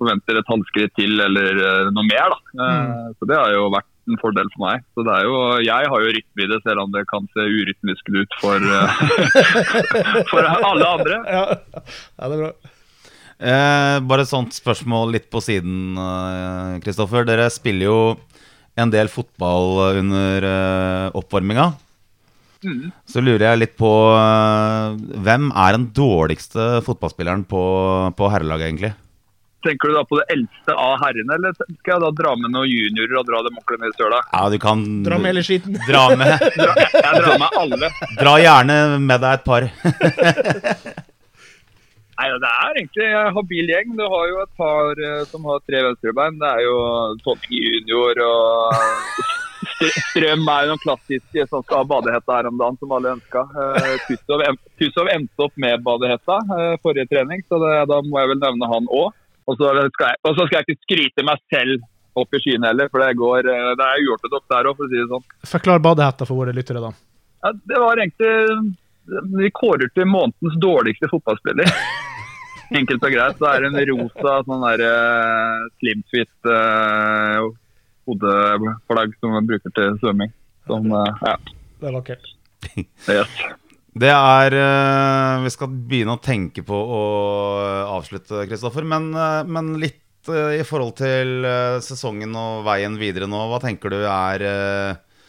forventer et halvskritt til eller noe mer. da. Mm. Så det har jo vært en fordel for meg. Så det er jo, Jeg har jo rytme i det, selv om det kan se urytmisk ut for, eh, (laughs) for alle andre. (laughs) Ja, ja det er bra. Eh, bare et sånt spørsmål litt på siden, eh, Kristoffer. Dere spiller jo en del fotball under eh, oppvarminga. Mm. Så lurer jeg litt på eh, hvem er den dårligste fotballspilleren på, på herrelaget, egentlig? Tenker du da på det eldste av herrene, eller skal jeg da dra med noen juniorer og dra dem ordentlig ned i søla? Ja, du kan Dra med hele skitten. (laughs) dra med (laughs) Dra, jeg drar med alle. Dra gjerne med deg et par. (laughs) Nei, Det er egentlig en habil gjeng. Du har jo et par eh, som har tre venstrebein. Det er jo Tonning junior og Strøm er jo noen klassiske som skal ha badehetta her om dagen, som alle ønska. Tussov endte opp med badehetta eh, forrige trening, så det, da må jeg vel nevne han òg. Og så skal, jeg- og så skal jeg ikke skryte meg selv opp i skyene heller, for det går eh, Det er uortodoks der òg, for å si det sånn. Forklar badehetta for våre lyttere, da. Ja, det var egentlig Vi kårer til månedens dårligste fotballspiller. (laughs) Enkelt og greit. Så er det en rosa sånn der uh, slimfit uh, hodeplagg som man bruker til svømming. Som, uh, ja, Det er vakkert. yes. Det er eh, Vi skal begynne å tenke på å avslutte, Kristoffer. Men, eh, men litt eh, i forhold til eh, sesongen og veien videre nå. Hva tenker du er, eh,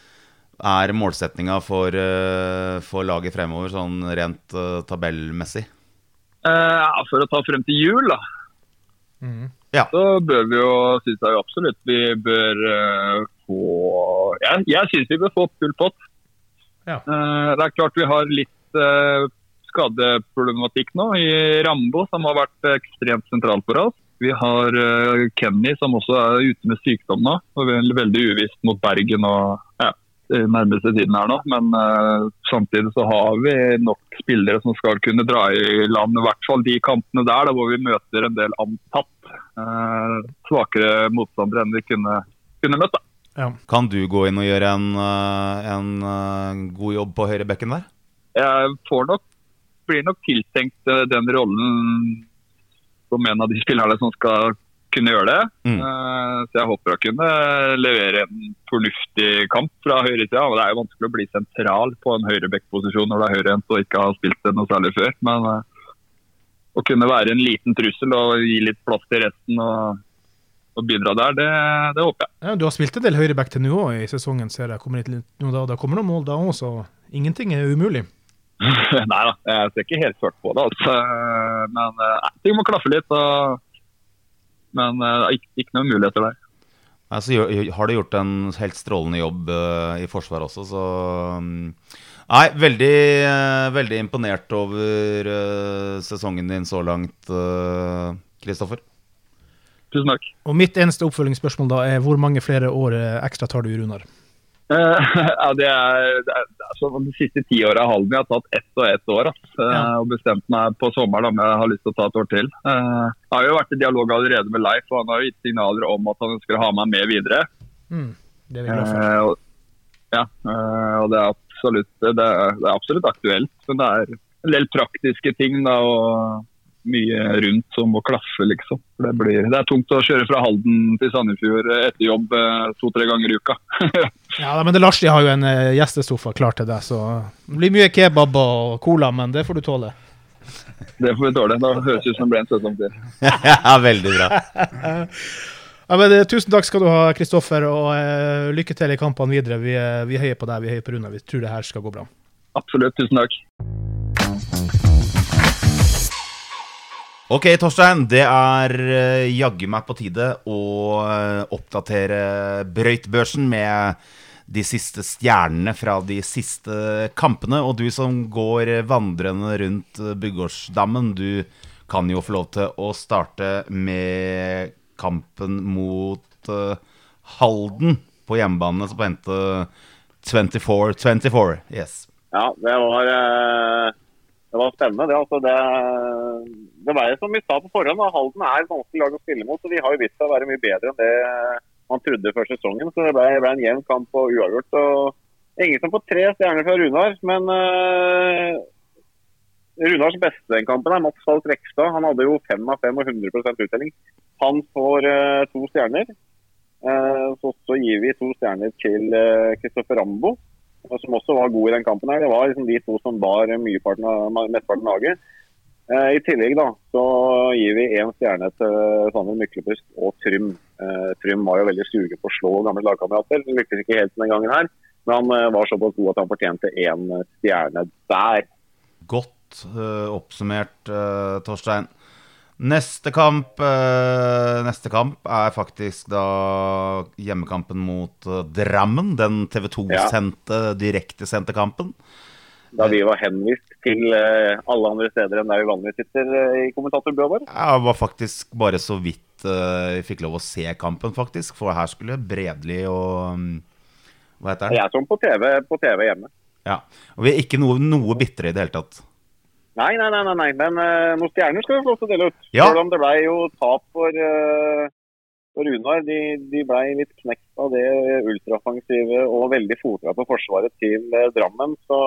er målsettinga for, eh, for laget fremover, sånn rent eh, tabellmessig? Eh, for å ta frem til jul, da. Mhm. Så bør vi jo, syns jeg absolutt vi bør eh, få Jeg, jeg syns vi bør få full pott. Ja. Eh, det er klart vi har litt eh, skadeproblematikk nå i Rambo, som har vært ekstremt sentralt for oss. Vi har eh, Kenny, som også er ute med sykdom nå. og er veldig uvisst mot Bergen og ja, nærmeste tiden her nå. Men uh, samtidig så har vi nok spillere som skal kunne dra i land, i hvert fall de kampene der da, hvor vi møter en del antatt uh, svakere motstandere enn vi kunne, kunne møtt. Ja. Kan du gå inn og gjøre en, eh, en eh, god jobb på høyrebekken der? Jeg får nok, blir nok tiltenkt eh, den rollen som en av de spillerne som skal kunne gjøre det. Mm. Eh, Så jeg håper å kunne levere en fornuftig kamp fra høyresida. Det er jo vanskelig å bli sentral på en høyrebekkposisjon når du er høyrehendt og ikke har spilt det noe særlig før. Men å kunne være en liten trussel og gi litt plass til resten og, og bidra der, det, det håper jeg. Ja, du har spilt en del høyreback til nå òg i sesongen, ser jeg. Kommer litt da, da kommer noen mål da òg, så ingenting er umulig. (laughs) Nei da, jeg ser ikke helt ført på det. altså. Men eh, nei, ting må klaffe litt. Og, men eh, ikke, ikke noen muligheter der. Altså, har du gjort en helt strålende jobb eh, i Forsvaret også, så mm, Nei, veldig, veldig imponert over sesongen din så langt, Kristoffer. Tusen takk. Og mitt eneste oppfølgingsspørsmål da er hvor mange flere år eh, ekstra tar du, Runar? Eh, (laughs) ja, det er, det er, sånn, De siste ti åra Halden jeg har tatt ett og ett år. Altså. Ja. Og bestemt meg på sommeren om jeg har lyst til å ta et år til. Jeg har jo vært i dialog allerede med Leif, og han har jo gitt signaler om at han ønsker å ha meg med videre. Mm, det er vi glad for. Ja, og det er, absolutt, det, er, det er absolutt aktuelt. Men det er en del praktiske ting da, og mye rundt som må klaffe, liksom. Det, blir, det er tungt å kjøre fra Halden til Sandefjord etter jobb eh, to-tre ganger i uka. (laughs) Ja, men det Larsi har jo en eh, gjestesofa klar til deg, så det blir mye kebab og cola, men det får du tåle. (laughs) det får vi tåle. Da høres ut som det ble en sesong tid. (laughs) ja, veldig bra. Ja, men, eh, tusen takk skal du ha, Kristoffer, og uh, lykke til i kampene videre. Vi, uh, vi heier på deg, vi heier på Runa. Vi tror det her skal gå bra. Absolutt. Tusen takk. Ok, Torstein. Det er uh, jaggu meg på tide å eh, oppdatere brøytbørsen med de siste stjernene fra de siste kampene. Og du som går vandrende rundt eh, Bygårdsdammen, du kan jo få lov til å starte med kampen mot eh, Halden på hjemmebane, som på hente 24-24. Yes. Ja, det var, eh, det var spennende. Det, altså, det, det var som vi sa på forhånd, da, Halden er vanskelig lag å spille mot. og De har jo vist seg å være mye bedre enn det man trodde før sesongen. så Det ble, ble en jevn kamp og uavgjort. og Ingen som får tre stjerner fra Runar, men uh, Runars beste den kampen er Mats Falk Rekstad. Han hadde jo fem av fem og 100% uttelling. Han får uh, to stjerner. Uh, så, så gir vi to stjerner til Kristoffer Rambo som også var god i den kampen. her. Det var liksom de to som bar mesteparten av, laget. Eh, I tillegg da, så gir vi én stjerne til Sander Myklebust og Trym. Eh, Trym var jo veldig sugen på å slå gamle lagkamerater. Lyktes ikke helt denne gangen her. Men han eh, var såpass god at han fortjente én stjerne der. Godt uh, oppsummert, uh, Torstein. Neste kamp eh, Neste kamp er faktisk da hjemmekampen mot eh, Drammen. Den TV 2-sendte, direktesendte kampen. Da vi var henvist til eh, alle andre steder enn der vi vanligvis sitter i kommentatorbua vår. Jeg var faktisk bare så vidt jeg fikk lov å se kampen, faktisk. For her skulle Bredli og mm, Hva heter Jeg han? er som på TV, på TV hjemme. Ja. Og vi er ikke noe, noe bitre i det hele tatt. Nei, nei, nei, nei, men uh, noen stjerner skal vi få lov til å dele ut. Ja. Selv om det ble jo tap for, uh, for Runar. De, de ble litt knekt av det ultraoffensive og veldig fotra på forsvaret til uh, Drammen. Så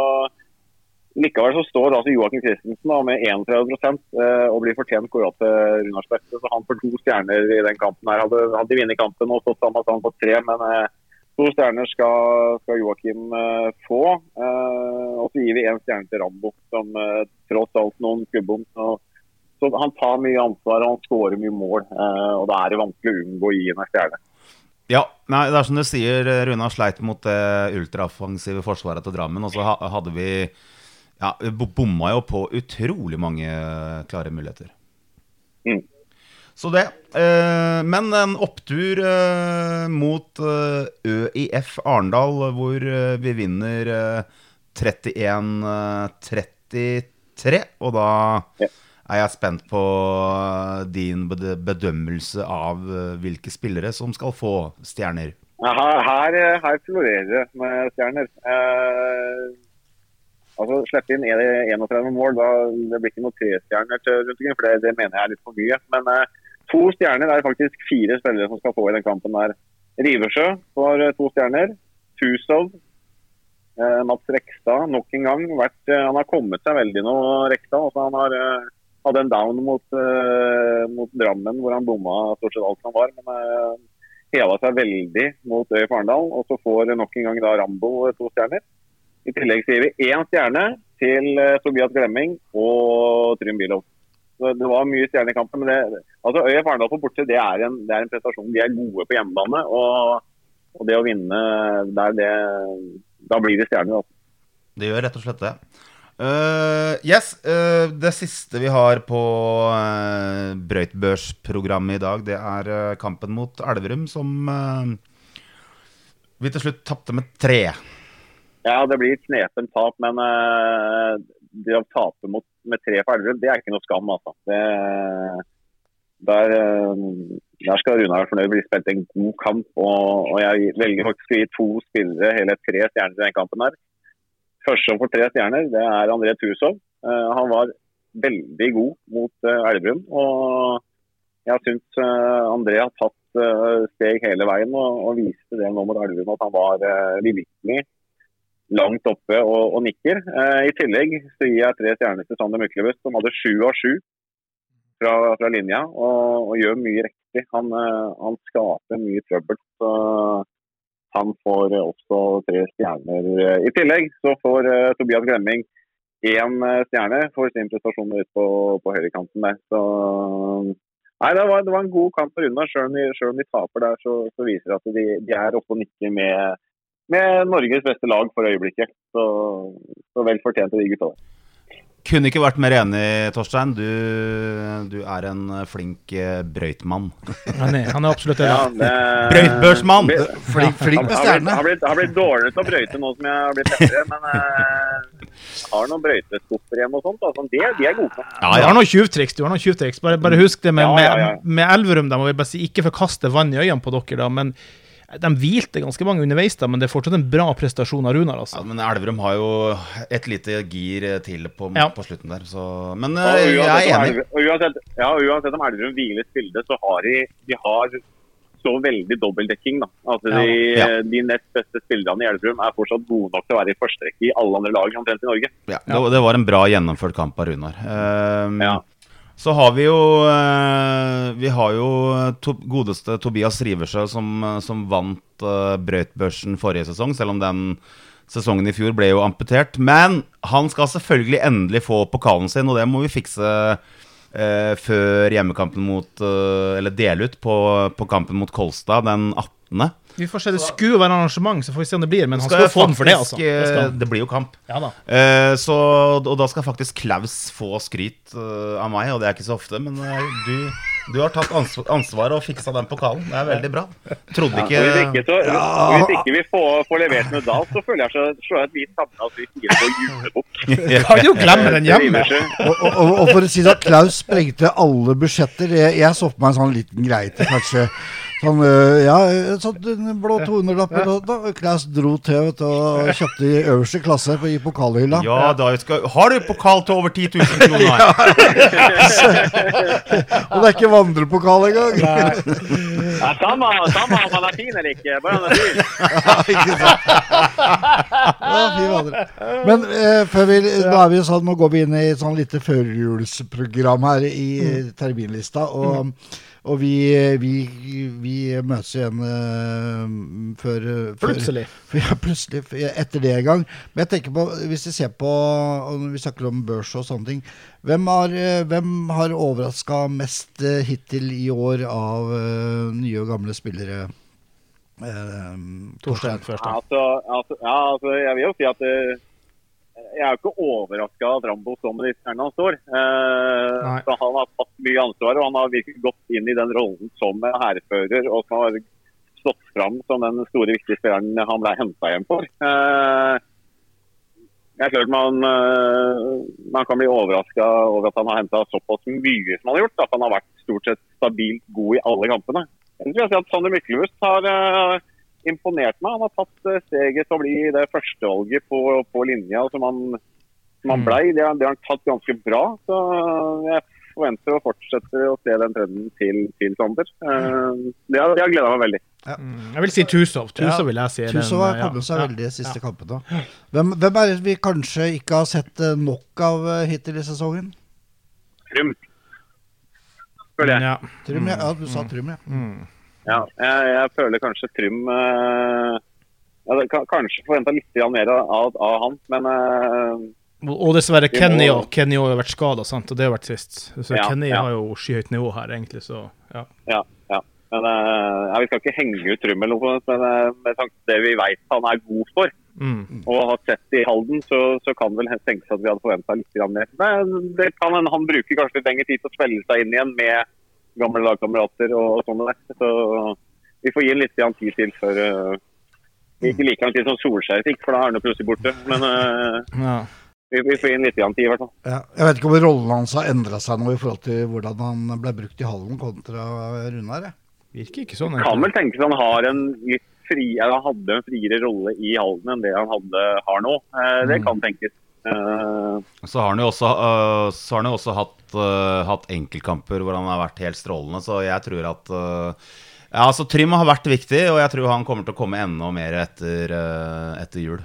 likevel så står altså Joakim Christensen da, med 31 uh, og blir fortjent kåra til Runars beste. Så han får to stjerner i den kampen. her. Hadde, hadde de vunnet kampen og stått sammen, hadde han fått tre. men... To stjerner skal, skal Joakim uh, få. Uh, og så gir vi én stjerne til Rambo, som uh, tross alt noen skubbom. Så, han tar mye ansvar og han skårer mye mål. og da er det vanskelig å unngå å gi en stjerne. Ja, nei, det er som du sier, Runa sleit mot det ultraoffensive forsvaret til Drammen. Og så ha- hadde vi Ja, bomma jo på utrolig mange klare muligheter. Mm. Så det. Eh, men en opptur eh, mot eh, ØIF Arendal, hvor vi vinner eh, 31-33. Og da er jeg spent på din bedømmelse av hvilke spillere som skal få stjerner. Her, her, her florerer det med stjerner. Eh, altså Slippe inn 31 mål, da, det blir ikke noe trestjerner rundt omkring, for det, det mener jeg er litt for mye. Men eh, to stjerner er faktisk fire spillere som skal få i den kampen. der. Riversjø får eh, to stjerner. Tusov. Eh, Mats Rekstad nok en gang. Vært, eh, han har kommet seg veldig nå, Rekstad. Altså, han har eh, hadde en down mot, eh, mot Drammen, hvor han bomma stort sett alt han var. men heva seg veldig mot Øy Farendal, og så får nok en gang da Rambo to stjerner. I tillegg sier vi én stjerne til Tobias Glemming og Trym Bilov. Så Det var mye stjernekamper. men det, altså ØIF Arendal på borte det er, en, det er en prestasjon. De er gode på hjemmebane. Og, og det å vinne der, det, da blir det stjerner. Altså. Det gjør rett og slett det. Uh, yes, uh, Det siste vi har på uh, brøytbørsprogrammet i dag, det er uh, kampen mot Elverum, som vi til slutt tapte med tre. Ja, det blir et knepent tap, men det å tape mot, med tre for Elverum, det er ikke noe skam. altså. Det, der, eh, der skal Runa være fornøyd. Blir spilt en god kamp. Og, og jeg velger faktisk å gi to spillere hele tre stjerner i den kampen. her. Første som får tre stjerner, det er André Tusov. Eh, han var veldig god mot eh, Elverum. Og jeg syns André har tatt steg hele veien og, og viste det nå mot Elverum at han var virkelig langt oppe og, og nikker. Eh, I tillegg så gir jeg tre stjerner til Sander Myklebust, som hadde sju av sju fra, fra linja og, og gjør mye riktig. Han, eh, han skaper mye trøbbel. så han får også tre stjerner. I tillegg så får eh, Tobias Glemming én eh, stjerne for sin prestasjon ute på, på høyrekanten der. Så Nei, det var, det var en god kamp for Runar. Selv om de, selv om de taper der, så, så viser det at de, de er oppe og nikker med, med Norges beste lag for øyeblikket. Så, så vel fortjente de gutta der. Kunne ikke vært mer enig, Torstein. Du, du er en flink eh, brøytmann. Han er, han er absolutt det. Ja, det, Brøytbørsmann! Be- Flink, flink med stjerne. har, blitt, har blitt dårligere til å brøyte nå som jeg har blitt eldre, men eh, jeg har noen brøyteskuffer hjemme og sånt. Altså. Det, de er gode på. Ja, jeg har noen tjuvtriks. du har noen tjuvtriks. Bare, bare husk det med, med, med Elverum. Da må vi bare si, ikke forkaste vann i øynene på dere, da. Men de hvilte ganske mange underveis, da, men det er fortsatt en bra prestasjon av Runar. Ja, altså. men Elverum har jo et lite gir til på, Ja. på slutten der, så Men Og eh, jeg er enig. Og uansett, ja, uansett om Elverum hviler stille, så har de, de har så veldig dobbeltdekking. da. Altså, de, Ja. de nest beste spillerne i Elverum er fortsatt gode nok til å være i første rekke i alle andre lag omtrent i Norge. Ja, det, det var en bra gjennomført kamp av Runar. Eh, Ja. Så har vi jo eh, Vi har jo to, godeste Tobias Riversø som, eh, som vant uh, brøytbørsen forrige sesong, selv om den sesongen i fjor ble jo amputert. Men han skal selvfølgelig endelig få pokalen sin, og det må vi fikse uh, før hjemmekampen mot uh, Eller dele ut på, på kampen mot Kolstad den 18. Vi får se. Det skulle jo være arrangement, så får vi se om det blir. Men han Skal skal få den for det, altså. Det eh, det blir jo kamp. Ja da. Eh, så, og da skal faktisk Klaus få skryt uh, av meg, og det er ikke så ofte. Men uh, du, du har tatt ansvar, ansvaret og fiksa den pokalen. Det er veldig bra. Trodde Og Hvis ikke så, ja. hvis ikke vi får, får levert medalj, så føler jeg så, så at vi samla oss i fire på julebukk. Kan jo glemme den hjemme. Og, og, og, og for å si det, Klaus sprengte alle budsjetter. Jeg, jeg så på meg en sånn liten greie til kanskje Sånn, ja, sånn blå 200-lapper. Ja. da- dro til vet du, og kjøpte i øverste klasse på, i pokalhylla. Ja, da skal, Har du pokal til over 10 000 kroner? (laughs) Og det er ikke vandrepokal engang! (laughs) Ja, samme, samme om han er fin eller ikke, bare han er fin. Ja, ikke sant? Ja. Men eh, før vi, nå er vi sånn, nå går vi inn i et sånn lite førjulsprogram her i eh, terminlista. Og, og vi, vi, vi møtes igjen uh, før før- Plutselig. (laughs) Ja, plutselig. Etter det en gang. Men jeg tenker på, hvis vi ser på og Vi snakker om børs og sånne ting. Hvem har, eh, hvem har overraska mest eh, hittil i år av uh, nye og gamle spillere? Uh, Torstein først. Altså, altså, ja, altså, jeg vil jo si at eh, jeg er jo ikke overraska at Rambo står med de stjernene han står. Eh, så han har tatt mye ansvar, og han har virkelig gått inn i den rollen som hærfører. Og som har stått fram som den store, viktige spilleren han ble henta hjem for. Eh, jeg er klart man, eh, man kan bli overraska over at han har henta såpass mye som han har gjort. At han har vært stort sett stabilt god i alle kampene. Jeg tror jeg at Sander Myklebust har eh, imponert meg. Han har tatt eh, steget til å bli det førstevalget på, på linja som han, som han blei. Det, har- det har han tatt ganske bra. Så jeg forventer å fortsette å se den trenden til, til Sander. Eh, Det har, jeg gleda meg veldig. Ja. Jeg vil si Tusov. Tusov vil jeg si. Tusov har ja. kommet seg Ja. veldig de siste kampene. Hvem, hvem er det vi kanskje ikke har sett eh, nok av eh, hittil i sesongen? Trym. Føler jeg. Ja. Trym, ja. ja, du sa Trym, ja. Mm. Ja, jeg, jeg føler kanskje Trym eh, jeg, Kanskje forventa litt mer av, av han, men eh, Og dessverre Kenny òg. Kenny har vært skada, sant, og det har vært trist. Så Ja, Kenny ja. har jo skyhøyt nivå her, egentlig, så ja. ja. ja. Men, uh, vi skal ikke henge ut Trym eller noe, men uh, med tanke på det vi vet han er god for, Mm. og har sett i Halden, så, så kan vel tenkes at vi hadde forventa litt mer. Men det kan han bruker kanskje litt lengre tid til å spille seg inn igjen med gamle lagkamerater og, og sånn. Så vi får gi ham litt tid til før uh, Ikke like lang tid som Solskjær fikk, for da er han plutselig borte. Men uh, ja. vi, vi får gi ham litt tid, i hvert fall. ja. Jeg vet ikke om rollen hans har endra seg nå i forhold til hvordan han ble brukt i hallen kontra Runar. Virker ikke sånn. Kan vel tenkes han har en litt fri, eller han hadde en friere rolle i Halden enn det han hadde, har nå. Uh, det kan tenkes. Eh, Så har han jo også, øh, så har han jo også hatt, øh, hatt enkeltkamper hvor han har vært helt strålende, så jeg tror at Ja, altså Trym har vært viktig, og jeg tror han kommer til å komme enda mer etter, etter jul.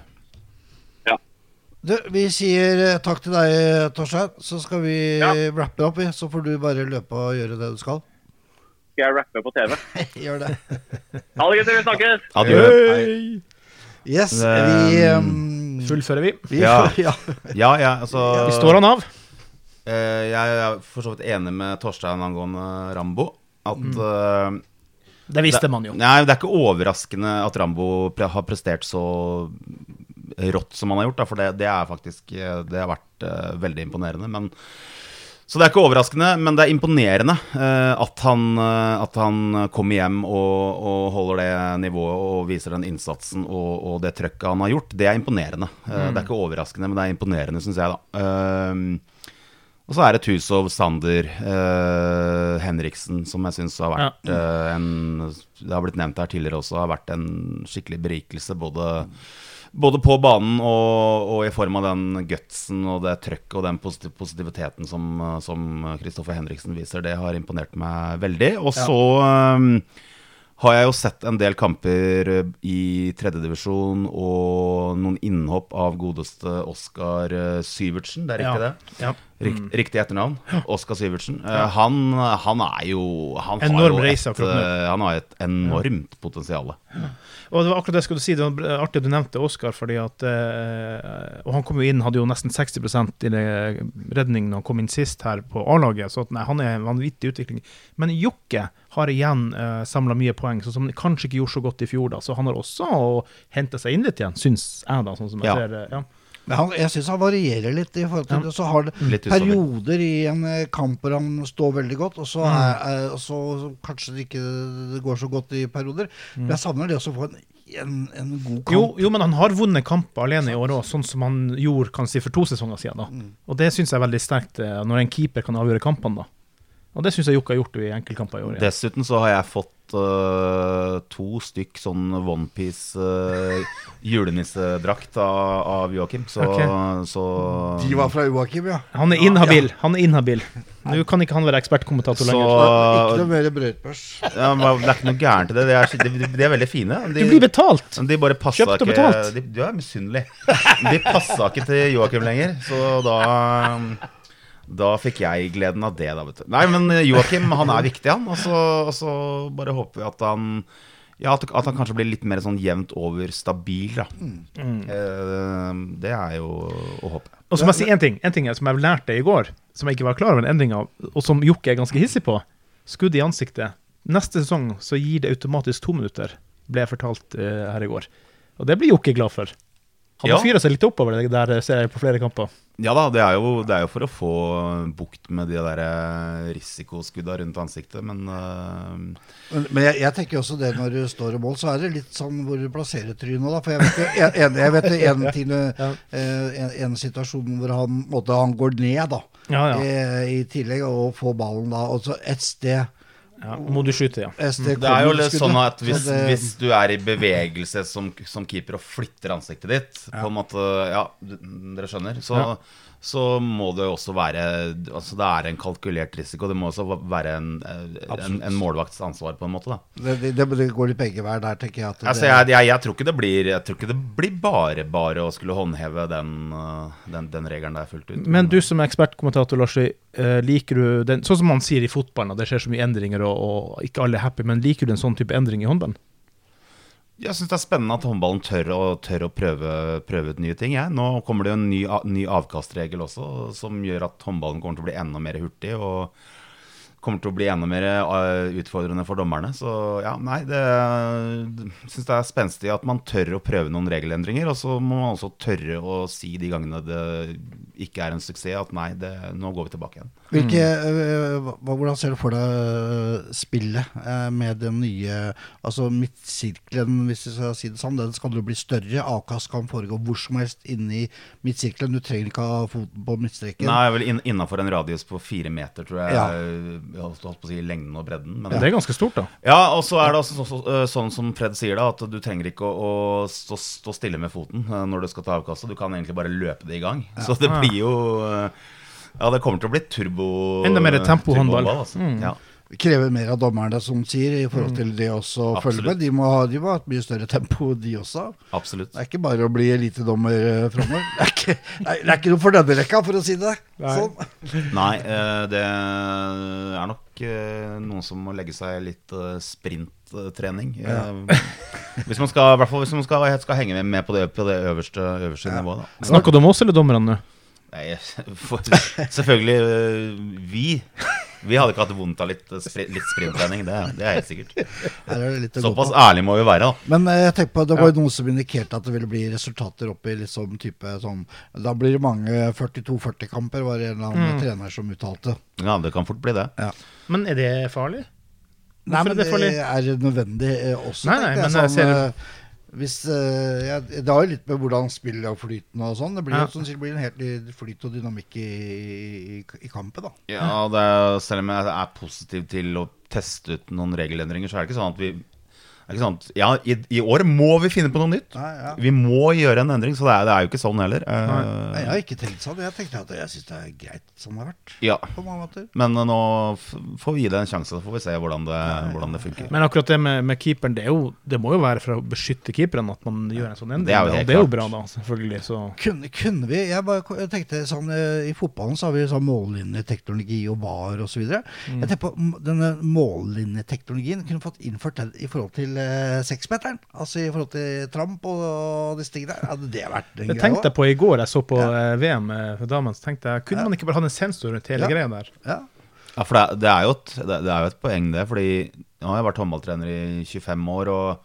Du, vi sier eh, takk til deg, Torstein. Så skal vi Ja. rappe opp. Så får du bare løpe og gjøre det du skal. skal jeg rappe på TV. (laughs) Gjør det. Ha det, gutter. Vi snakkes! Adjø. Yes, vi, um, Fullfører vi. vi Ja. (laughs) ja. Ja, ja, altså Vi står han av. eh, Jeg er for så vidt enig med Torstein angående Rambo. At øh, Det visste man jo. Nei, det er ikke overraskende at Rambo pre har prestert så rått som han har gjort. Da, for det, det er faktisk eh, Det har vært eh, veldig imponerende. Men, så det er ikke overraskende, men det er imponerende eh, at, han, eh, at han kommer hjem og, og holder det nivået og viser den innsatsen og, og det trøkket han har gjort. Det er imponerende. Mm. Det er ikke overraskende, men det er imponerende, syns jeg, da. Eh, og så er det Tusov, Sander, eh, Henriksen, som jeg syns har vært eh, en Det har blitt nevnt her tidligere også, har vært en skikkelig berikelse. Både, både på banen og, og i form av den gutsen og det trøkket og den positiv positiviteten som Kristoffer Henriksen viser. Det har imponert meg veldig. Og så eh, har jeg jo sett en del kamper i tredjedivisjon og noen innhopp av godeste Oskar eh, Syvertsen. Det er ikke Ja. det? Ja. Rikt, Riktig etternavn. Oskar Sivertsen. Ja. Uh, han, han er jo Han har Enorm jo reise et, eh, han har et enormt potensial. Og det var akkurat det jeg skulle si. Det var artig at du nevnte Oskar. fordi at uh, Og han kom jo inn, hadde jo nesten 60% i redning når han kom inn sist her på A-laget, så at, nei, han er en vanvittig utvikling. Men Jokke har igjen uh, samla mye poeng, så som han kanskje ikke gjorde så godt i fjor, da. Så han har også henta seg inn litt igjen, syns jeg, da. Sånn som jeg Ja. ser det. Ja. Han, jeg syns han varierer litt i forhold til Ja. det. Så har det perioder i en eh, kamp hvor han står veldig godt, og så, Mm. er, er, og så kanskje det ikke det går så godt i perioder. Men jeg savner det også å få en, en, en god kamp. Mm. Jo, jo, men han har vunnet kamper alene i år òg, sånn som han gjorde kan si, for to sesonger siden. da. Mm. Og det syns jeg er veldig sterkt, eh, når en keeper kan avgjøre kampene. da. Og det syns jeg Jokke har gjort i enkeltkamper i år. Ja. Dessuten så har jeg fått uh, to stykk sånn onepiece uh, julenissedrakt av, av Joakim. Så, okay. så De var fra Joakim, ja. Han er inhabil. Han er inhabil. Nå kan ikke han være ekspertkommentator Så- lenger. Ikke noe mer brødbørs. ja, Det er ikke noe gærent i det. De er, de, de er veldig fine. De, Du blir betalt! de bare passa Kjøpt og ikke betalt. de, Du er misunnelig. De passa ikke til Joakim lenger, så da da fikk jeg gleden av det, da, vet du. Nei, men Joakim, han er viktig, han. Og så, og så bare håper vi at han ja, at, han kanskje blir litt mer sånn jevnt over stabil, da. Eh, det er jo å håpe. Og så må jeg si én ting, en ting som jeg lærte i går, som jeg ikke var klar over en endring av, og som Jokke er ganske hissig på. Skudd i ansiktet. Neste sesong så gir det automatisk to minutter, ble jeg fortalt eh, her i går. Og det blir Jokke glad for. Han Ja. fyra seg litt oppover det der, ser jeg på flere kamper. Ja da, det er jo, det er jo for å få bukt med de der eh, risikoskudda rundt ansiktet, men uh... Men, men jeg, jeg tenker også det når du står i mål, så er det litt sånn hvor du plasserer trynet. da, For jeg vet, jo- en, en, jeg vet en (laughs) ting eh, en, en situasjon hvor han, måtte, han går ned, da. Ja, ja. I, I tillegg, og får ballen da. Og så et sted, ja. Må du skyte, ja. et Det er jo litt sånn at hvis, det- hvis du er i bevegelse som, som keeper og flytter ansiktet ditt, på en måte Ja, dere skjønner. Så, Ja. Så må det også være Altså det er en kalkulert risiko. Det må også være en, en, en målvakts ansvar, på en måte. da det, det, det går litt begge veier der, tenker jeg. At Altså, det, jeg, jeg, jeg tror ikke det blir Jeg tror ikke det blir bare bare å skulle håndheve den, uh, den, den regelen der fullt ut. Men du som er ekspertkommentator, Lars, eh, liker du den Sånn som man sier i fotballen, at det skjer så mye endringer, og, og ikke alle er happy, men liker du en sånn type endring i håndballen? Jeg syns det er spennende at håndballen tør å, tør å prøve, prøve ut nye ting. Ja. Nå kommer det jo en ny, ny avkastregel også, som gjør at håndballen kommer til å bli enda mer hurtig. og kommer til å bli enda mer eh, utfordrende for dommerne. Så ja, nei, det syns det er spenstig at man tør å prøve noen regelendringer. Og så må man også tørre å si de gangene det ikke er en suksess, at nei, det, nå går vi tilbake igjen. Hvilke, øh, hvordan ser du for deg spillet øh, med den nye Altså midtsirkelen, hvis vi skal si det sånn, den skal jo bli større. Avkast kan foregå hvor som helst inni midtsirkelen. Du trenger ikke ha foten på midtstreken. Nei, vel inn, innafor en radius på fire meter, tror jeg. Ja. Holdt på å si lengden og bredden. Men Det er ganske stort, da. Ja, og så er det altså så, så, øh, sånn som Fred sier, da, at du trenger ikke å, å stå, stå stille med foten øh, når du skal ta avkastet. Du kan egentlig bare løpe det i gang. Så det blir jo øh, Ja, det kommer til å bli turbo Enda mer tempohåndball. Altså. Mm. Ja, krever mer av dommerne, som sier, i forhold til det også å følge med. De må, ha, de må ha et mye større tempo, de også. absolutt. Det er ikke bare å bli elitedommer øh, framover. Det, er ikke- det er ikke noe for denne rekka, for å si det sånn. Nei, øh, det er nok øh, noen som må legge seg litt sprinttrening. Ja. hvis man skal, i hvert fall hvis man skal, skal henge med, med på det, på det øverste, øverste nivået. Da. Snakker du om oss eller dommerne? Nei, (laughs) for, selvfølgelig vi. Vi hadde ikke hatt vondt av litt, litt sprinttrening, det, det er helt sikkert. Er Såpass ærlig må vi være, da. Men eh, jeg tenker på, det var jo noen som indikerte at det ville bli resultater oppi i liksom type sånn Da blir det mange 42-40-kamper, var det en eller annen Mm. trener som uttalte. Ja, det kan fort bli det. Men er det farlig? Nei, men er det det farlig? er nødvendig eh, også, Nei, nei, men jeg Sånn, ser- eh, hvis, uh, ja, det har jo litt med hvordan spillet og flyten og sånn. Det blir Ja. jo sånn, det blir en helt flyt og dynamikk i, i, i kampen, da. Ja, det er, Selv om jeg er positiv til å teste ut noen regelendringer, så er det ikke sånn at vi? Ja, i, I år må vi finne på noe nytt. Nei, ja. Vi må gjøre en endring, så det er, det er jo ikke sånn heller. Eh, Nei, jeg har ikke tenkt sånn. Jeg tenkte at jeg syns det er greit som det har vært. ja. På mange måter. Men eh, nå får vi gi det en sjanse, så får vi se hvordan det, hvordan det funker. Men akkurat det med, med keeperen, det, er jo, det må jo være for å beskytte keeperen at man gjør en sånn endring. Det er jo og helt det er jo bra, da, selvfølgelig. Så Kunne, kunne vi Jeg bare jeg tenkte sånn eh, I fotballen så har vi sånn mållinjeteknologi og VAR osv. videre Mm. Jeg tenker på denne mållinjeteknologien kunne fått innført den i forhold til seksmeteren. Altså i forhold til tramp og, disse tingene der. Hadde det vært en Det tenkte jeg på i går, jeg så på Ja. eh, VM for damene. Så tenkte jeg, kunne Ja. man ikke bare hatt en sensor rundt hele Ja. greia der? Ja. Ja, for det, er- det, er jo et, det, er jo et poeng, det. Fordi nå har jeg vært håndballtrener i 25 år, og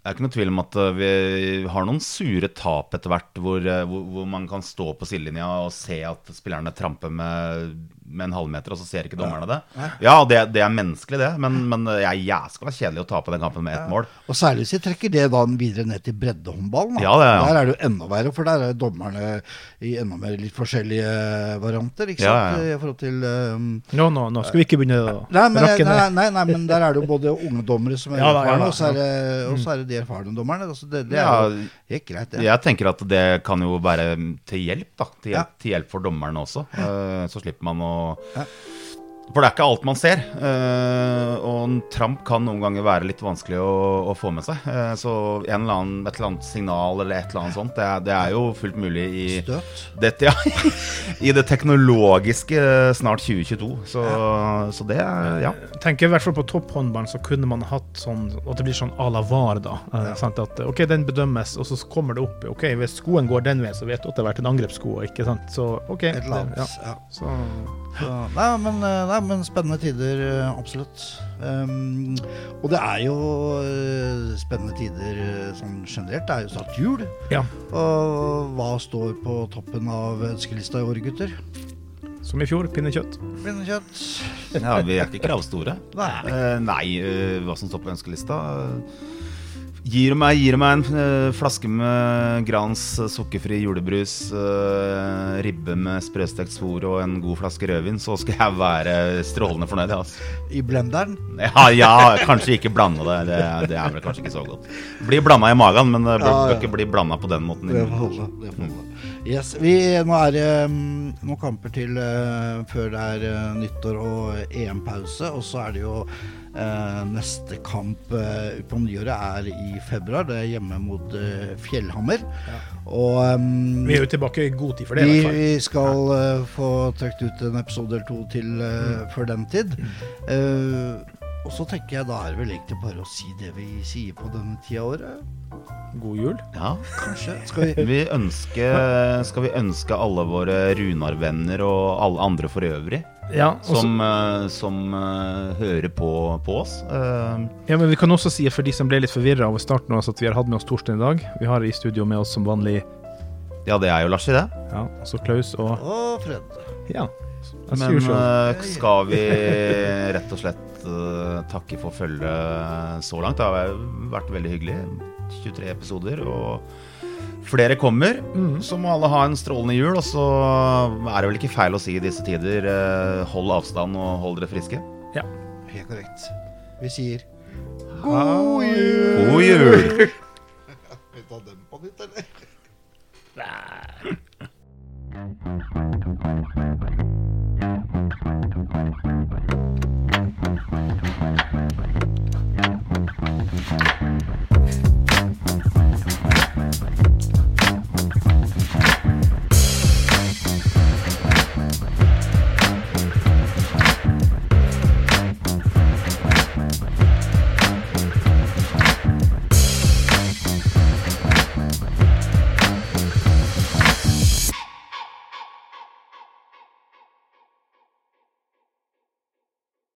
det er ikke noe tvil om at vi har noen sure tap etter hvert, hvor, hvor, hvor man kan stå på sidelinja og se at spillerne tramper med, med en halvmeter, og så ser ikke dommerne det. Ja, det, det er menneskelig, det, men, men jeg er jæskla kjedelig å tape den kampen med ett mål. Og særlig hvis de trekker det da videre ned til breddehåndballen. Ja, det ja. Der er det jo enda verre, for der er dommerne i enda mer litt forskjellige varianter. Ikke sant? ja, ja. I forhold til um, Nå, nå, nå skal vi ikke begynne å Nei men, rakke nei, ned. nei, nei, men der er det jo både unge dommere som er Ja erfarne, og så er ja. det, og så er det de erfarne dommerne. Altså det, det er Ja, jo helt greit, det. Jeg tenker at det kan jo være til hjelp, da. Til hjelp, Ja. til hjelp for dommerne også. Eh, Så slipper man å Ja. For det er ikke alt man ser. eh, Og en tramp kan noen ganger være litt vanskelig å, å få med seg. Eh, Så en eller annen, et eller annet signal eller et eller annet sånt, det er, det er jo fullt mulig i dette, (laughs) ja, I det teknologiske eh, snart 2022. Så, så det er Ja. Jeg tenker i hvert fall på topphåndballen så kunne man hatt sånn at det blir sånn à la VAR, da. At OK, den bedømmes, og så kommer det opp. OK, hvis skoen går den veien, så vet du at det har vært en angrepssko, ikke sant. Så OK. Et eller annet. Ja. Så Så, nei, men, nei, men spennende tider, eh, absolutt. Um, og det er jo eh, spennende tider eh, sånn generelt. Det er jo snart jul. ja. Og hva står på toppen av ønskelista i år, gutter? Som i fjor, pinnekjøtt. Pinnekjøtt. ja vi er ikke kravstore. Nei. uh, nei, uh, hva som står på ønskelista Gir meg, gir meg en eh, flaske med Grans eh, sukkerfri julebrus, eh, ribbe med sprøstekt svor og en god flaske rødvin, så skal jeg være strålende fornøyd. Altså. I blenderen. Ja, ja, kanskje ikke blande det. det. Det er vel kanskje ikke så godt. Blir blanda i magen, men det bør, Ja, ja. bør ikke bli blanda på den måten. Det får holde. Det får holde. Yes, vi, nå er det um, noen kamper til før det er nyttår og EM-pause. Og så er det jo neste kamp uh, på nyåret er i februar. Det er hjemme mot eh, Fjellhammer. Og um, Vi er jo tilbake i god tid for det, vi, vi skal eh, få trukket ut en episode eller to til mm. før den tid. Eh, og så tenker jeg da er det vel egentlig bare å si det vi sier på denne tida av året. God jul. Ja. Kanskje. Skal vi (laughs) Vi ønske, skal vi ønske alle våre Runar-venner og alle andre for øvrig Ja, også, som, uh, som uh, hører på, på oss. Uh, ja, men vi kan også si for de som ble litt forvirra over starten, også at vi har hatt med oss Torstein i dag. Vi har i studio med oss som vanlig ja, det er jo Lars i det. ja, også Klaus og Og Fred. Ja. Men skal vi rett og slett takke for følget så langt? Det har vært veldig hyggelig. 23 episoder, og Flere kommer. Mm. Så må alle ha en strålende jul. Og så er det vel ikke feil å si i disse tider eh, hold avstand og hold dere friske. Ja, helt korrekt. Vi sier god jul! God jul! (laughs) Vi tar den på nytt, eller? Nei.